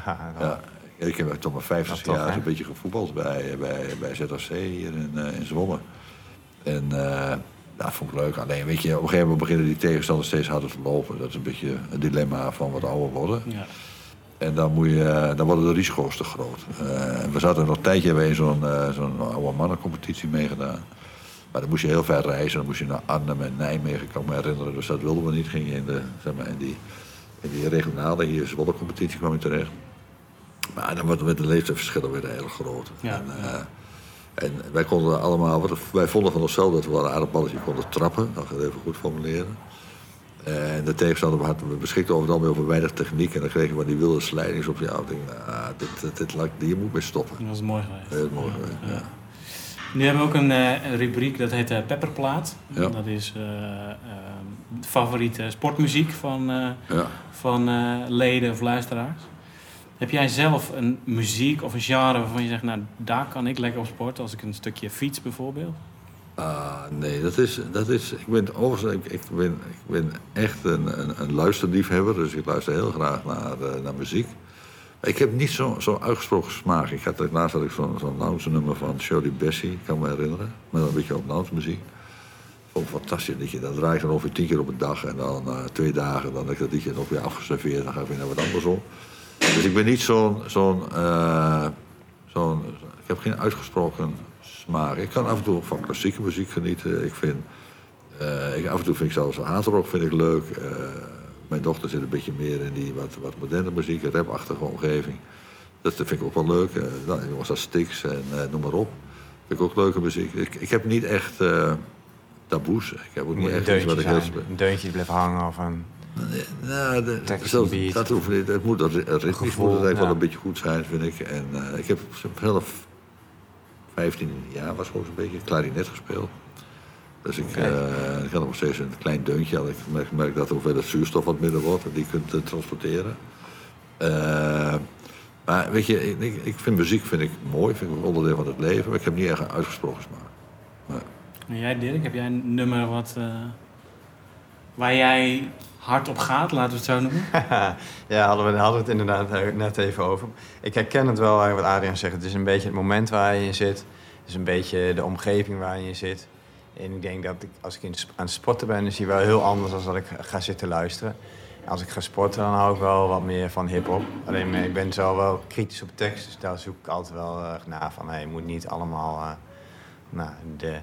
Haha, Ja, ik heb tot mijn 50 Ja, toch, jaar een beetje gevoetbald bij, bij, bij ZRC hier in, eh, in Zwolle. En eh dat vond ik leuk. Alleen weet je, op een gegeven moment beginnen die tegenstanders steeds harder te lopen. Dat is een beetje een dilemma van wat ouder worden. Ja. En dan, moet je, dan worden de risico's te groot. Eh, we zaten nog een tijdje bij zo'n eh, zo'n oude mannencompetitie meegedaan. Maar dan moest je heel ver reizen. Dan moest je naar Arnhem en Nijmegen, kan ik me herinneren. Dus dat wilden we niet. Ging je in, de, zeg maar, in, die, in die regionale, hier Zwolle competitie kwam je terecht. Maar dan werd de leeftijdsverschillen weer heel groot. Ja, en, eh, en wij konden allemaal, wij vonden van onszelf dat we wel een aardig balletje konden trappen. Dat ga ik even goed formuleren. En de tegenstander had, we beschikten over het algemeen over weinig techniek. En dan kregen we die wilde slijdings op auto. Ik denk, ah, dit, dit, dit, lijkt- hier moet mee stoppen. Dat is mooi geweest. Heel mooi geweest, ja. Nu hebben we ook een, eh, een rubriek dat heet eh, Pepperplaat. Dat is de favoriete sportmuziek van, van leden of luisteraars. Heb jij zelf een muziek of een genre waarvan je zegt, nou daar kan ik lekker op sporten, als ik een stukje fiets bijvoorbeeld? Ah, nee, dat is, dat is. Ik ben overigens, ik, ik ben, ik ben echt een, een, een luisterliefhebber, dus ik luister heel graag naar, eh, naar muziek. Ik heb niet zo'n zo uitgesproken smaak. Ik had laatst had ik zo'n zo'n lounge nummer van Shirley Bassey, kan me herinneren, met een beetje op lounge muziek. Vond fantastisch. Dat draai ik dan ongeveer tien keer op een dag en dan eh, twee dagen, dan heb ik dat liedje nog weer afgeserveerd, dan ga ik weer naar wat anders op. Dus ik ben niet zo'n, zo'n, eh, zo'n, ik heb geen uitgesproken smaak. Ik kan af en toe van klassieke muziek genieten. Ik vind, eh, ik, af en toe vind ik zelfs hardrock vind ik leuk. Eh, mijn dochter zit een beetje meer in die wat, wat moderne muziek, een rapachtige omgeving. Dat vind ik ook wel leuk. Nou, jongens als Styx en noem maar op. Vind ik ook leuke muziek. Ik, ik heb niet echt taboes. Ik heb ook niet echt iets wat ik. Een deuntje blijft hangen of een... nou, de, en dat hoeft niet. Het moet ritmisch Gevoel, moet het eigenlijk ja. wel een beetje goed zijn, vind ik. En eh, ik heb zelf 15 jaar was gewoon zo'n beetje klarinet gespeeld. Dus ik, Oké. eh, ik had nog steeds een klein deuntje. Ik merk, merk dat de hoeveelheid zuurstof wat minder wordt, die je kunt eh, transporteren. Eh, maar weet je, ik, ik- ik vind muziek vind ik mooi, vind ik een onderdeel van het leven, maar ik heb niet echt een uitgesproken smaak. En jij Dirk, heb jij een nummer wat, eh, waar jij hard op gaat, laten we het zo noemen? ja, hadden we, hadden we het inderdaad eh, net even over. Ik herken het wel, wat Adriaan zegt. Het is een beetje het moment waar je in zit. Het is een beetje de omgeving waar je in zit. En ik denk dat ik, als ik aan het sporten ben, is die wel heel anders dan dat ik ga zitten luisteren. Als ik ga sporten, dan hou ik wel wat meer van hip-hop. Alleen eh, ik ben zo wel kritisch op tekst, dus daar zoek ik altijd wel eh, naar van. Hey, je moet niet allemaal nou, de,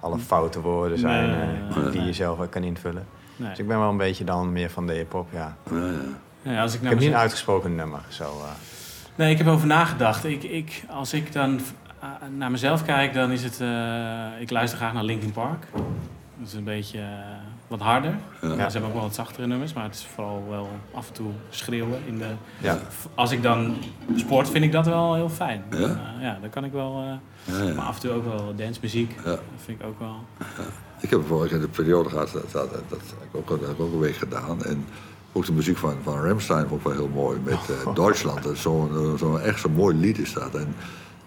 alle foute woorden zijn die je zelf kan invullen. Nee. Dus ik ben wel een beetje dan meer van de hip-hop, ja. Ja, ja. Ja, als ik Ik naar heb niet een uitgesproken nummer, zo. eh. Nee, ik heb over nagedacht. Ik, ik, als ik dan uh, naar mezelf kijk, dan is het... eh, ik luister graag naar Linkin Park. Dat is een beetje eh, wat harder. Ja. Ja, ze hebben ook wel wat zachtere nummers, maar het is vooral wel af en toe schreeuwen. In de, Ja. Als ik dan sport, vind ik dat wel heel fijn. Ja? Eh, ja, dan kan ik wel... Ja, ja. Maar af en toe ook wel dancemuziek. Ja. Dat vind ik ook wel... Ik heb vorige keer de periode gehad, dat, dat, dat, heb ik ook, dat heb ik ook een week gedaan. En ook de muziek van, van Ramstein vond ik wel heel mooi. Met eh, Duitsland. Dat is Zo'n zo echt zo'n mooi lied is dat. En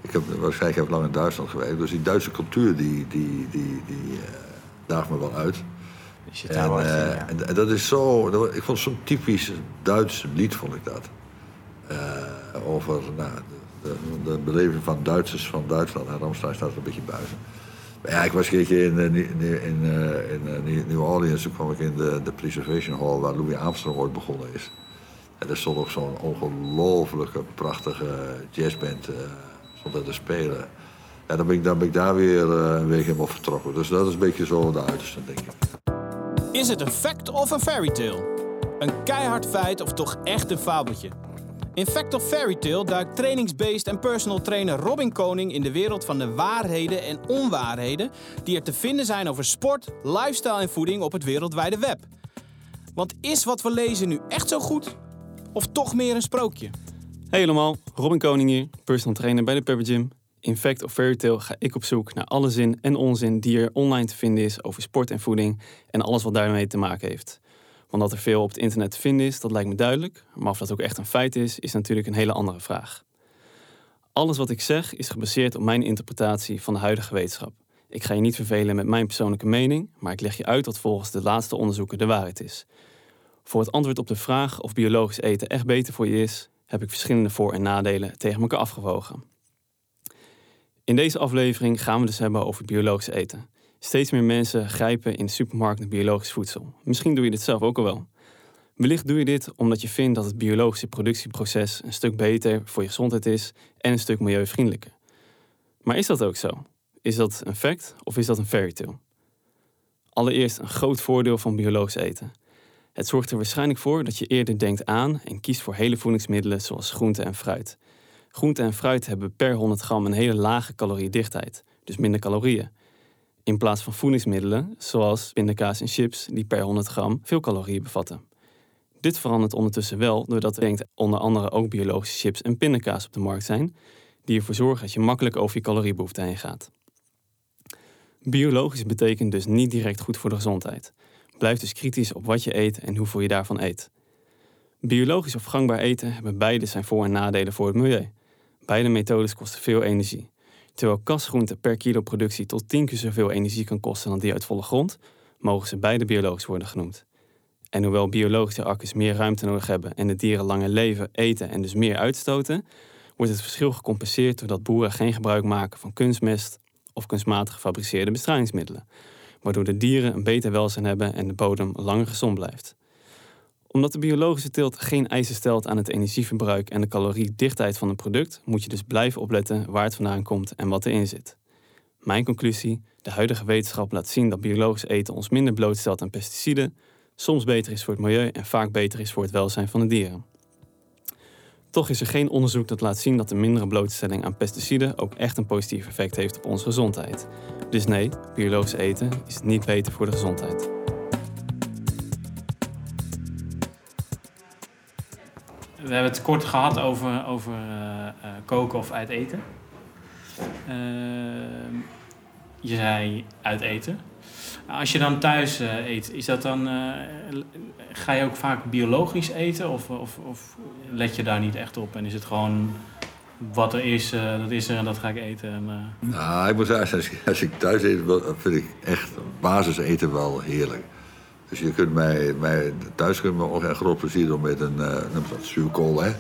ik heb waarschijnlijk heb lang in Duitsland gewerkt. Dus die Duitse cultuur die, die, die, die daagt me wel uit. Je zit En, wel echt in, eh, ja. en, en dat is zo, dat, ik vond zo'n typisch Duits lied, vond ik dat. Eh, over nou, de, de, de beleving van Duitsers van Duitsland. En Ramstein staat er een beetje buiten. Maar ja, ik was een keertje in, eh, in, in New Orleans. Toen kwam ik in de, de Preservation Hall waar Louis Armstrong ooit begonnen is. En er stond ook zo'n ongelooflijke, prachtige jazzband stond daar te spelen. En dan ben ik, dan ben ik daar weer eh, een week helemaal vertrokken. Dus dat is een beetje zo de uiterste, denk ik. Is het een fact of een fairy tale? Een keihard feit of toch echt een fabeltje? In Fact of Fairy Tale duikt trainingsbeest en personal trainer Robin Koning in de wereld van de waarheden en onwaarheden die er te vinden zijn over sport, lifestyle en voeding op het wereldwijde web. Want is wat we lezen nu echt zo goed? Of toch meer een sprookje? Hey allemaal, Robin Koning hier, personal trainer bij de Pepper Gym. In Fact of Fairy Tale ga ik op zoek naar alle zin en onzin die er online te vinden is over sport en voeding en alles wat daarmee te maken heeft. Want dat er veel op het internet te vinden is, dat lijkt me duidelijk, maar of dat ook echt een feit is, is natuurlijk een hele andere vraag. Alles wat ik zeg is gebaseerd op mijn interpretatie van de huidige wetenschap. Ik ga je niet vervelen met mijn persoonlijke mening, maar ik leg je uit wat volgens de laatste onderzoeken de waarheid is. Voor het antwoord op de vraag of biologisch eten echt beter voor je is, heb ik verschillende voor- en nadelen tegen elkaar afgewogen. In deze aflevering gaan we dus hebben over biologisch eten. Steeds meer mensen grijpen in de supermarkt naar biologisch voedsel. Misschien doe je dit zelf ook al wel. Wellicht doe je dit omdat je vindt dat het biologische productieproces een stuk beter voor je gezondheid is en een stuk milieuvriendelijker. Maar is dat ook zo? Is dat een fact of is dat een fairy tale? Allereerst een groot voordeel van biologisch eten. Het zorgt er waarschijnlijk voor dat je eerder denkt aan en kiest voor hele voedingsmiddelen zoals groente en fruit. Groente en fruit hebben per 100 gram een hele lage caloriedichtheid, dus minder calorieën. In plaats van voedingsmiddelen zoals pindakaas en chips die per 100 gram veel calorieën bevatten. Dit verandert ondertussen wel doordat er onder andere ook biologische chips en pindakaas op de markt zijn, die ervoor zorgen dat je makkelijk over je caloriebehoefte heen gaat. Biologisch betekent dus niet direct goed voor de gezondheid. Blijf dus kritisch op wat je eet en hoeveel je daarvan eet. Biologisch of gangbaar eten hebben beide zijn voor- en nadelen voor het milieu. Beide methodes kosten veel energie. Terwijl kasgroente per kilo productie tot 10 keer zoveel energie kan kosten dan die uit volle grond, mogen ze beide biologisch worden genoemd. En hoewel biologische akkers meer ruimte nodig hebben en de dieren langer leven, eten en dus meer uitstoten, wordt het verschil gecompenseerd doordat boeren geen gebruik maken van kunstmest of kunstmatig gefabriceerde bestrijdingsmiddelen, waardoor de dieren een beter welzijn hebben en de bodem langer gezond blijft. Omdat de biologische teelt geen eisen stelt aan het energieverbruik en de caloriedichtheid van een product, moet je dus blijven opletten waar het vandaan komt en wat erin zit. Mijn conclusie: de huidige wetenschap laat zien dat biologisch eten ons minder blootstelt aan pesticiden, soms beter is voor het milieu en vaak beter is voor het welzijn van de dieren. Toch is er geen onderzoek dat laat zien dat de mindere blootstelling aan pesticiden ook echt een positief effect heeft op onze gezondheid. Dus nee, biologisch eten is niet beter voor de gezondheid. We hebben het kort gehad over, over eh, eh, koken of uit eten. Ehm, je zei uit eten. Als je dan thuis eh, eet, is dat dan, ga je ook vaak biologisch eten of, of, of let je daar niet echt op en is het gewoon wat er is, dat is er en dat ga ik eten? En, Nou, ik moet zeggen, als ik, als ik thuis eet, vind ik echt basiseten wel heerlijk. Dus je kunt mij, mij thuis kun je me ook echt groot plezier doen met een, eh noem dat zuurkool, hè.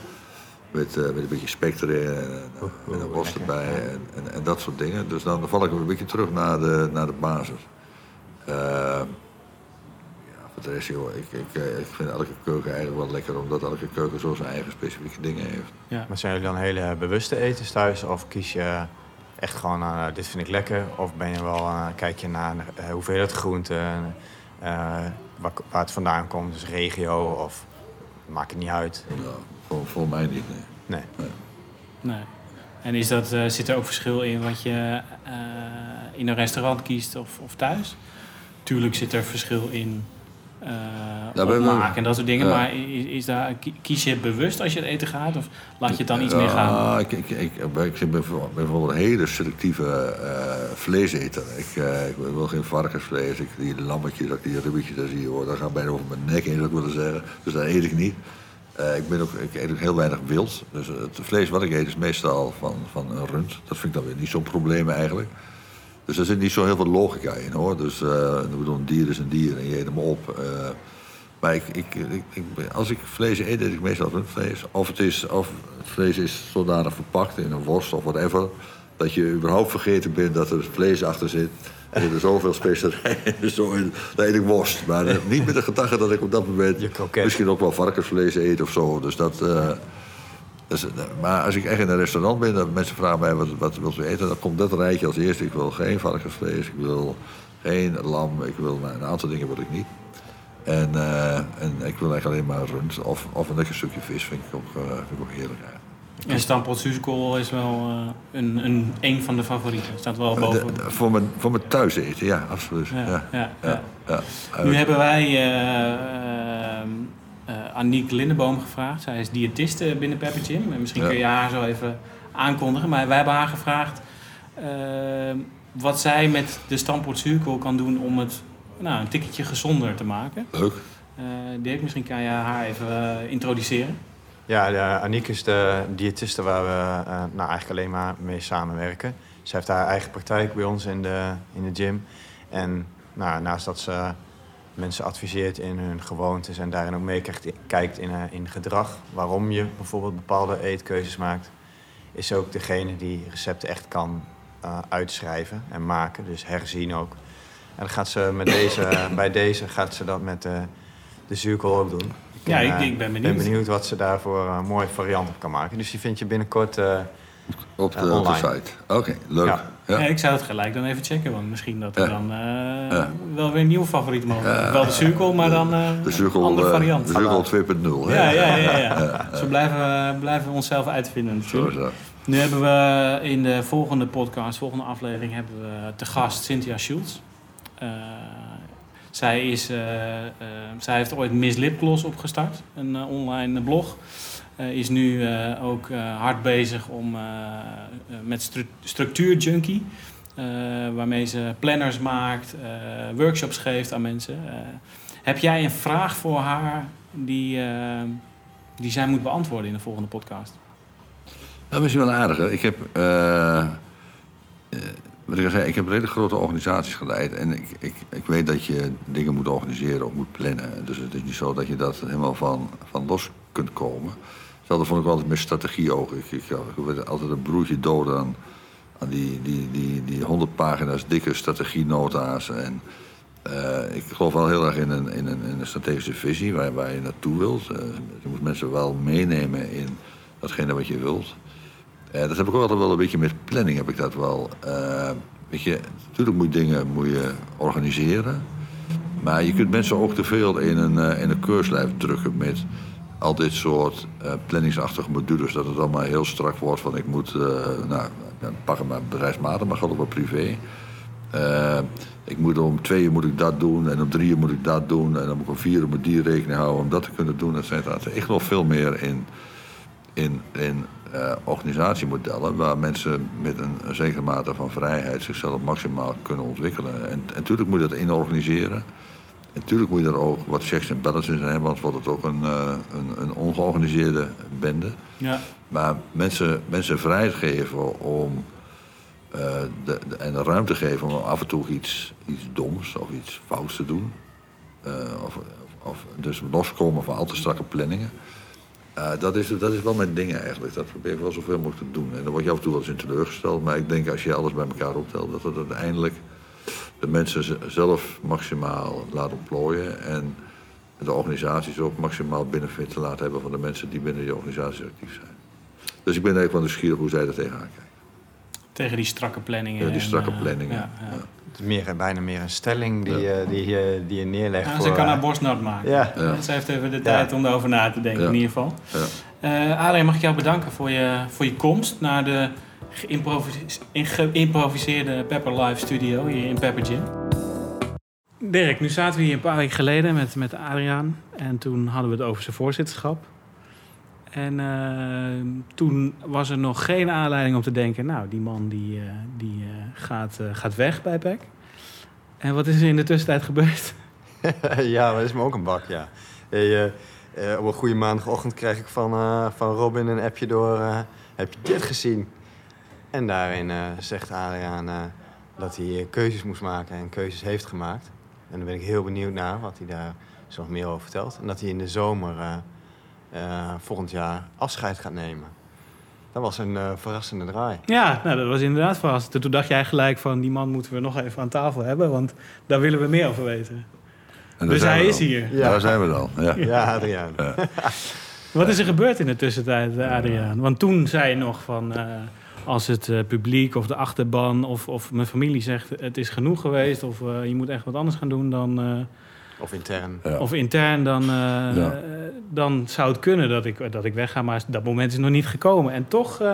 Met, eh, met een beetje spek erin en, en, en een worst erbij en, en, en dat soort dingen. Dus dan val ik een beetje terug naar de, naar de basis. Eh, ja, voor de rest, joh, ik, ik, eh, ik vind elke keuken eigenlijk wel lekker, omdat elke keuken zo zijn eigen specifieke dingen heeft. ja. Maar zijn jullie dan hele bewuste etens thuis? Of kies je echt gewoon, uh, dit vind ik lekker? Of ben je wel, uh, kijk je naar uh, hoeveelheid groenten, uh, waar, waar, het vandaan komt, dus regio of maakt het niet uit? Nou, voor, voor mij niet, nee. Nee. nee. nee. En is dat, uh, zit er ook verschil in wat je uh, in een restaurant kiest of, of thuis? tuurlijk zit er verschil in eh opmaken en dat soort dingen. Maar is, is daar, ki- kies je bewust als je het eten gaat? Of laat je het dan iets meer gaan? Ik, ik, ik, ik ben bijvoorbeeld een hele selectieve eh, vleeseter. Ik, eh, ik wil geen varkensvlees. Ik, die lammetjes, die ribbetjes daar zie, hoor, dat gaat bijna over mijn nek heen, zou ik willen zeggen. Dus dat eet ik niet. Ik, ben ook, ik eet ook heel weinig wild. Dus het vlees wat ik eet is meestal van, van een rund. Dat vind ik dan weer niet zo'n probleem eigenlijk. Dus er zit niet zo heel veel logica in hoor. Dus eh, ik bedoel, een dier is een dier en je eet hem op. eh. maar ik, ik, ik, ik- als ik vlees eet, eet ik meestal rundvlees. Of het, is, of het vlees is zodanig verpakt in een worst of whatever... dat je überhaupt vergeten bent dat er vlees achter zit. Er zoveel specerijen en zo. Dan eet ik worst. Maar eh, niet met de gedachte dat ik op dat moment... Misschien ook wel varkensvlees eet of zo. Dus dat... dus, eh, maar als ik echt in een restaurant ben, dat mensen vragen mij wat, wat wilt u eten, dan komt dat rijtje als eerste. Ik wil geen varkensvlees, ik wil geen lam, ik wil nou, een aantal dingen wil ik niet. En, eh, en ik wil eigenlijk alleen maar rund of, of een lekker stukje vis, vind ik ook, eh, vind ik ook heerlijk eigenlijk. En stampot zuurkool is wel een, een, een van de favorieten. Staat wel boven. De- de- voor, mijn, voor mijn thuis eten, ja, absoluut. Ja, Ja, ja. Nu hebben wij Aniek Lindeboom gevraagd. Zij is diëtiste binnen Pepper Gym. En misschien Ja. kun je haar zo even aankondigen. Maar wij hebben haar gevraagd ehm, wat zij met de stampot zuurkool kan doen om het nou, een tikkeltje gezonder te maken. Leuk. Eh Dirk, misschien kan je haar even eh, introduceren. Ja, de, Aniek is de diëtiste waar we eh, nou, eigenlijk alleen maar mee samenwerken. Ze heeft haar eigen praktijk bij ons in de, in de gym. En nou, naast dat ze mensen adviseert in hun gewoontes en daarin ook meekijkt kijkt in, eh, in gedrag, waarom je bijvoorbeeld bepaalde eetkeuzes maakt, is ze ook degene die recepten echt kan eh, uitschrijven en maken, dus herzien ook. En dan gaat ze met deze, bij deze gaat ze dat met de, de zuurkool ook doen. Ja, En, ik- ik ben benieuwd. ben benieuwd wat ze daarvoor een mooie variant op kan maken. Dus die vind je binnenkort. eh, Op de, op de site. Oké, leuk. Ja. Ja. Ik zou het gelijk dan even checken, want misschien dat er dan eh, wel weer een nieuwe favoriet mogelijk. Wel de zuurkool, maar dan eh, De een zuurkool, andere eh, variant. de zuurkool 2.0. hè? Ja, ja, ja. ja. Zo blijven we, blijven we onszelf uitvinden Zo natuurlijk. is dat. Nu hebben we in de volgende podcast, volgende aflevering, hebben we te gast Cynthia Schultz. Zij, is, zij heeft ooit Miss Lipgloss opgestart, een online blog. Eh, is nu eh, ook eh, hard bezig om, met stru structuur junkie. waarmee ze planners maakt, workshops geeft aan mensen. Heb jij een vraag voor haar die, die zij moet beantwoorden in de volgende podcast? Dat is wel aardig. Ik heb, wat ik al zei, ik heb redelijk grote organisaties geleid. En ik, ik, ik weet dat je dingen moet organiseren of moet plannen. Dus het is niet zo dat je dat helemaal van, van los kunt komen. Hetzelfde vond ik altijd met strategie ook. Ik, ik, ik werd altijd een broertje dood aan, aan die, die, die, die 100 pagina's dikke strategienota's. En, eh, ik geloof wel heel erg in een, in een, in een strategische visie waar, je naartoe wilt. Eh, je moet mensen wel meenemen in datgene wat je wilt. Eh, dat heb ik ook altijd wel een beetje met planning. Heb ik dat wel. Weet je, natuurlijk moet je dingen moet je organiseren. Maar je kunt mensen ook te veel in een, in een keurslijf drukken met al dit soort eh, planningsachtige modules. Dat het allemaal heel strak wordt van ik moet, eh, nou, pak het maar bedrijfsmatig, maar gewoon wel privé. Eh, ik moet om twee uur moet ik dat doen en om drie uur moet ik dat doen. En om vier uur moet die rekening houden om dat te kunnen doen. Et cetera. Ik geloof veel meer in, in, in organisatiemodellen waar mensen met een, zekere mate van vrijheid zichzelf maximaal kunnen ontwikkelen. En, en natuurlijk moet je dat inorganiseren. En natuurlijk moet je er ook wat checks en balances in hebben, anders wordt het ook een, eh, een, een ongeorganiseerde bende. Ja. Maar mensen, mensen vrijheid geven om. eh, de, de- en de ruimte geven om af en toe iets, iets doms of iets fouts te doen. Eh, of, of dus loskomen van al te strakke planningen. Dat, is, dat is wel mijn ding eigenlijk. Dat probeer ik wel zoveel mogelijk te doen. En dan word je af en toe wel eens in teleurgesteld. Maar ik denk als je alles bij elkaar optelt, dat het uiteindelijk de mensen zelf maximaal laat ontplooien. En de organisaties ook maximaal benefit te laten hebben van de mensen die binnen die organisatie actief zijn. Dus ik ben eigenlijk wel nieuwsgierig hoe zij er tegenaan kijken. Tegen die strakke planningen. Ja, die strakke eh, planningen. ja, ja. Ja. het is meer, bijna meer een stelling die, Ja. eh, die, je- die je neerlegt. Ja, voor, ze kan eh, haar borst nat maken. Ja. Ja. Ze heeft even de tijd om erover na te denken, Ja. in ieder geval. Ja. Eh Adrien, mag ik jou bedanken voor je, voor je komst naar de geïmproviseerde Pepper Live studio hier in Pepper Gym. Dirk, nu zaten we hier een paar weken geleden met, met Adriaan. En toen hadden we het over zijn voorzitterschap. En eh, toen was er nog geen aanleiding om te denken... nou, die man die, eh, die eh, gaat, eh, gaat weg bij PEC. En wat is er in de tussentijd gebeurd? ja, dat is me ook een bak, ja. Hey, eh, eh, op een goede maandagochtend krijg ik van, eh, van Robin een appje door... eh, heb je dit gezien? En daarin eh, zegt Adriaan eh, dat hij eh, keuzes moest maken en keuzes heeft gemaakt. En dan ben ik heel benieuwd naar wat hij daar zo nog meer over vertelt. En dat hij in de zomer eh, eh, volgend jaar afscheid gaat nemen. Dat was een eh, verrassende draai. Ja, nou, dat was inderdaad verrassend. Toen dacht jij gelijk van... die man moeten we nog even aan tafel hebben... want daar willen we meer over weten. En daar Dus hij we is hier. Daar zijn we dan. Ja. Ja, Adriaan. Wat is er gebeurd in de tussentijd, Adriaan? Want toen zei je nog van... eh, als het eh, publiek of de achterban of, of mijn familie zegt... het is genoeg geweest of eh, je moet echt wat anders gaan doen... dan, eh, Of intern. Ja. of intern, dan, Ja. dan zou het kunnen dat ik, dat ik wegga. Maar dat moment is nog niet gekomen. En toch, eh,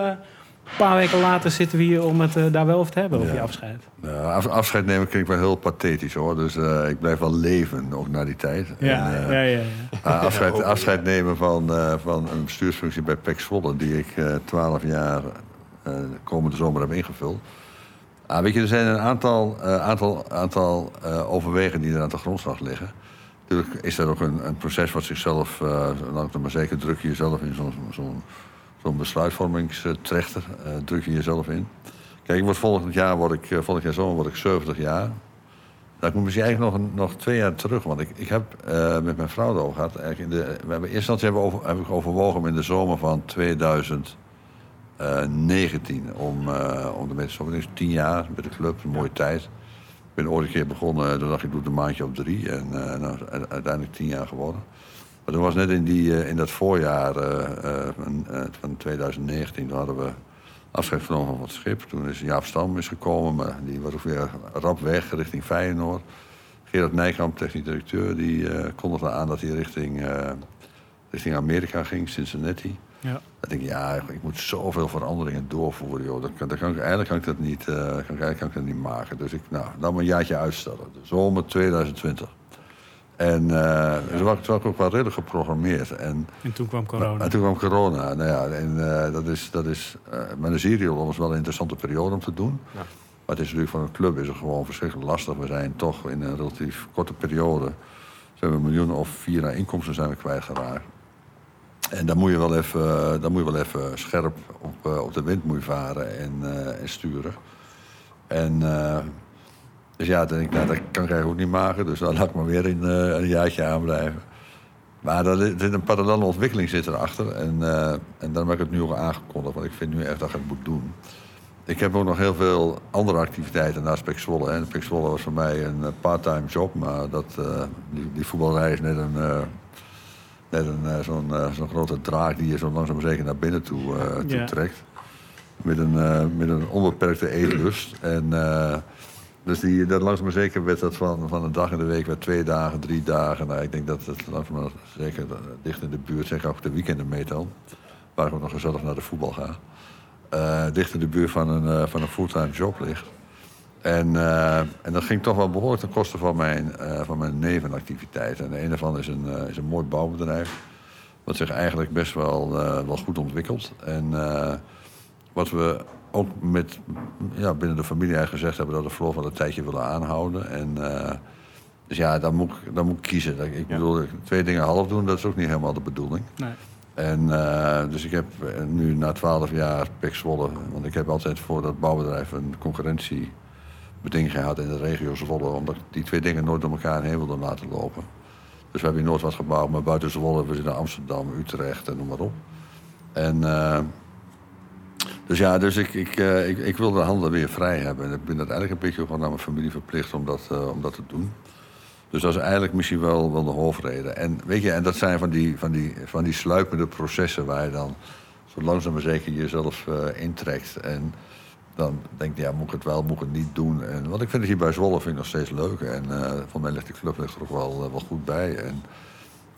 een paar weken later zitten we hier om het daar wel over te hebben, over Ja. je afscheid. Ja, af- afscheid nemen klinkt wel heel pathetisch hoor. Dus eh, ik blijf wel leven, ook na die tijd. Ja, En, ja, ja, ja. Ah, afscheid, afscheid nemen van, eh, van een bestuursfunctie bij PEC Zwolle... die ik twaalf jaar eh, komende zomer heb ingevuld. Ah, weet je, er zijn een aantal, eh, aantal, aantal eh, overwegen die er aan de grondslag liggen. Natuurlijk is dat ook een, een proces wat zichzelf... Langzaam maar zeker druk je jezelf in zo'n zo'n besluitvormingstrechter. druk je jezelf in. Kijk, ik volgend jaar, word ik, volgend jaar zomer word ik 70 jaar. Nou, ik moet misschien eigenlijk nog, nog twee jaar terug. Want ik, ik heb met mijn vrouw erover gehad. Eigenlijk in de, we hebben, eerst hebben over, heb ik overwogen om in de zomer van 2019... om, eh om ermee te stoppen. Dus tien jaar met de club, een mooie tijd. Ik ben ooit een keer begonnen, toen dacht ik, ik doe het een maandje op drie. En eh, nou, uiteindelijk tien jaar geworden. Maar toen was net in, die, eh, in dat voorjaar eh, eh, van, eh, van 2019... toen hadden we afscheid genomen van het schip. Toen is Jaap Stam is gekomen, maar die was ook weer rap weg richting Feyenoord. Gerard Nijkamp, technisch directeur, die eh kondigde aan dat hij richting, eh, richting Amerika ging, Cincinnati. Ja. Dan denk ik, ja, ik moet zoveel veranderingen doorvoeren, joh. Dat kan, dat kan ik, eigenlijk kan ik dat niet, eh, kan ik, eigenlijk kan ik dat niet maken. Dus ik, nou, dan maar een jaartje uitstellen. De zomer 2020. En eh toen was ik- toen was ik ook wel redelijk geprogrammeerd. En En toen kwam corona. en toen kwam corona. Nou ja, en eh, dat is, dat is eh met een Siriol was wel een interessante periode om te doen. Ja. Maar het is natuurlijk voor een club is het gewoon verschrikkelijk lastig. We zijn toch in een relatief korte periode zijn we een miljoen of vier aan inkomsten zijn we kwijtgeraakt. En dan moet je wel even, dan moet je wel even scherp op, eh, op de wind moet varen en, eh, en sturen. En eh, dus ja, denk ik, nou, dat kan ik eigenlijk ook niet maken. Dus dan laat ik maar weer in, een jaartje aanblijven. Maar er zit een parallele ontwikkeling zit erachter. En, en daarom heb ik het nu ook aangekondigd. Want ik vind nu echt dat ik het moet doen. Ik heb ook nog heel veel andere activiteiten naast Pek Zwolle. Pek was voor mij een part-time job. Maar dat, die, die voetbalrij is net een... Net een, eh, zo'n eh, zo'n grote draak die je zo langzaam maar zeker naar binnen toe, eh, toe Ja. trekt. Met een, met een onbeperkte eetlust. En, dus die, dat langzaam maar zeker werd dat van, van een dag in de week, werd twee dagen, drie dagen. Nou, ik denk dat het langzaam maar zeker dicht in de buurt, zeg ook de weekenden meetel. Waar ik ook nog gezellig naar de voetbal ga. eh, dicht in de buurt van een, van een fulltime job ligt. En, eh, en dat ging toch wel behoorlijk ten koste van mijn, eh, van mijn nevenactiviteiten. En de ene van is een, eh, is een mooi bouwbedrijf. Wat zich eigenlijk best wel, eh, wel goed ontwikkelt. En eh, wat we ook met, ja, binnen de familie eigenlijk gezegd hebben... dat we vooral wel een tijdje willen aanhouden. En, eh, dus ja, dan moet, ik, dan moet ik kiezen. Dat- Ik Ja. bedoel, twee dingen half doen, dat is ook niet helemaal de bedoeling. Nee. En eh, dus ik heb nu na twaalf jaar Pek Zwolle... want ik heb altijd voor dat bouwbedrijf een concurrentiebeding gehad in de regio Zwolle... omdat die twee dingen nooit door elkaar heen wilde laten lopen. Dus we hebben in Noord wat gebouwd, maar buiten Zwolle... we zitten in Amsterdam, Utrecht en noem maar op. En... eh, dus ja, dus ik, ik, eh, ik, ik wil de handen weer vrij hebben. En ik ben dat eigenlijk een beetje gewoon aan mijn familie verplicht om dat, eh, om dat te doen. Dus dat is eigenlijk misschien wel, wel de hoofdreden. En weet je, en dat zijn van die, van, die, van die sluipende processen waar je dan zo langzaam maar zeker jezelf intrekt. En dan denk je, ja, moet ik het wel, moet ik het niet doen. En, want ik vind het hier bij Zwolle vind ik nog steeds leuk. En eh voor mij ligt die club ligt er ook wel, eh, wel goed bij. En,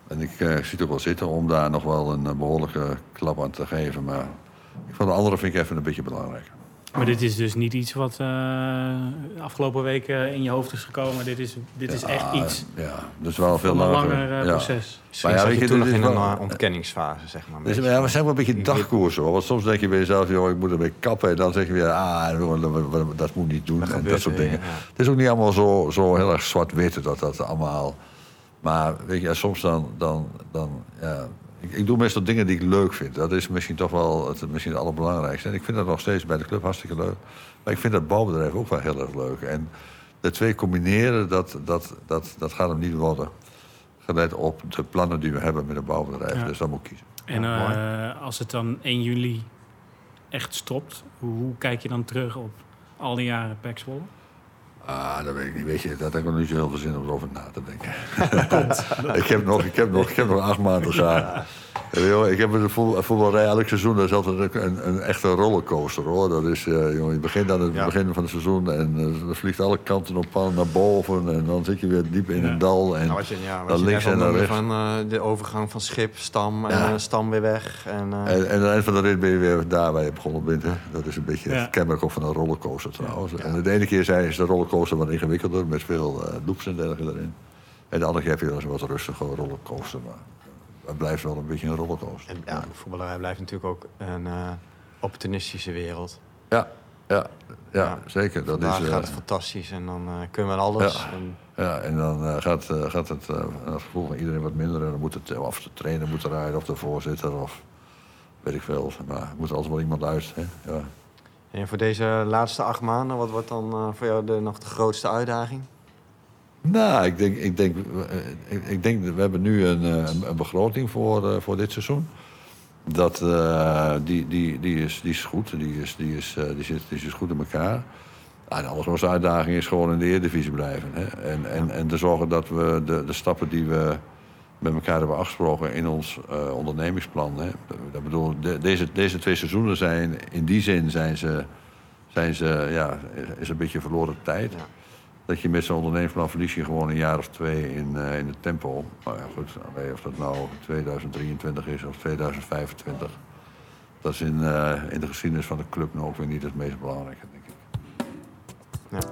en ik eh, zie het ook wel zitten om daar nog wel een eh, behoorlijke klap aan te geven. Maar ik vond de andere vind ik even een beetje belangrijk. Maar dit is dus niet iets wat uh, afgelopen weken in je hoofd is gekomen. Dit is, dit is echt iets ja, dus wel veel van een langer, langer uh, ja. proces. Misschien Maar ja, zat weet je je, toen nog in een wel- ontkenningsfase, zeg maar. Dus, ja, we zijn wel een beetje dagkoersen hoor. Want soms denk je bij jezelf, joh, ik moet ermee kappen. En dan zeg je weer, ah, dat- moet niet doen. Dat en gebeurt dat soort dingen. ja. Het is ook niet allemaal zo, zo heel erg zwart-wit dat dat allemaal. Maar weet je, ja, soms dan. dan, dan ja, ik, ik doe meestal dingen die ik leuk vind. Dat is misschien toch wel het, misschien het allerbelangrijkste. En ik vind dat nog steeds bij de club hartstikke leuk. Maar ik vind dat bouwbedrijf ook wel heel erg leuk. En de twee combineren, dat, dat, dat, dat gaat hem niet worden. Gelet op de plannen die we hebben met het bouwbedrijf. Ja. Dus dat moet ik kiezen. En Ja, eh, als het dan 1 juli echt stopt, hoe, hoe kijk je dan terug op al die jaren Pek Zwolle? Ah, dat weet ik niet. Weet je, dat heb ik nog niet zo heel veel zin om erover na te denken. ik, heb nog, ik, heb nog, ik heb nog acht maanden te gaan. En, joh, ik heb met de voetbal- voetbalrij elk seizoen dat is altijd een, een echte rollercoaster hoor. Dat is, eh, jongen, je begint aan het Ja. begin van het seizoen en eh, dan vliegt alle kanten op naar boven. En dan zit je weer diep in Ja. een dal. En, Nou, je, ja, dan je links en dan rechts. van eh, de overgang van schip, stam en stam weer weg. En, En, en aan het eind van de rit ben je weer daar waar je begonnen bent. Hè? Dat is een beetje het kenmerk van een rollercoaster trouwens. En de ene keer zijn, is de rollercoaster wat ingewikkelder met veel loops en dergelijke erin. En de andere keer heb je dan een wat rustiger rollercoaster. Maar het blijft wel een beetje een rollercoaster. en ja, de voetballerij blijft natuurlijk ook een eh, opportunistische wereld. Ja, ja, ja, Ja. zeker. Dat Vandaag is, gaat eh, het fantastisch en dan eh, kunnen we alles. Ja. En, ja, en dan gaat, gaat het, het gevoel van iedereen wat minder. En dan moet het, of de trainer moet eruit, of de voorzitter, of weet ik veel. Maar er moet altijd wel iemand uit. Hè? Ja. en voor deze laatste acht maanden, wat wordt dan voor jou de, nog de grootste uitdaging? Nou, ik denk, ik denk, eh, ik, ik denk we hebben nu een, eh, een, begroting voor, eh, voor dit seizoen. Dat, die, die, die, is, die is goed, die, is, die, is, die, zit, die is goed in elkaar. Nou, de allergrootste uitdaging is gewoon in de Eredivisie blijven. Hè? En, en, en te zorgen dat we de, de stappen die we met elkaar hebben afgesproken in ons ondernemingsplan. Hè? Dat bedoel, de- deze, deze twee seizoenen zijn, in die zin zijn ze, zijn ze ja, is een beetje verloren tijd. Dat je met zo'n ondernemingsplan verlies je gewoon een jaar of twee in, eh, in het tempo. Maar ja, goed, of dat nou 2023 is of 2025. Dat is in, eh, in de geschiedenis van de club nou ook weer niet het meest belangrijke, denk ik.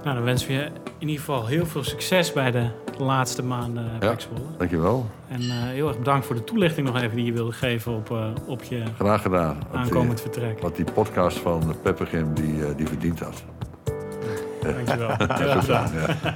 Nou, dan wensen we je in ieder geval heel veel succes bij de laatste maanden Ja. Pek Zwolle. Dankjewel. En eh, heel erg bedankt voor de toelichting nog even die je wilde geven op, eh, op je Graag gedaan. Wat die- aankomend vertrek. Wat die podcast van Peppergim die, eh, die verdient had. Dankjewel. Heel erg bedankt. Ja.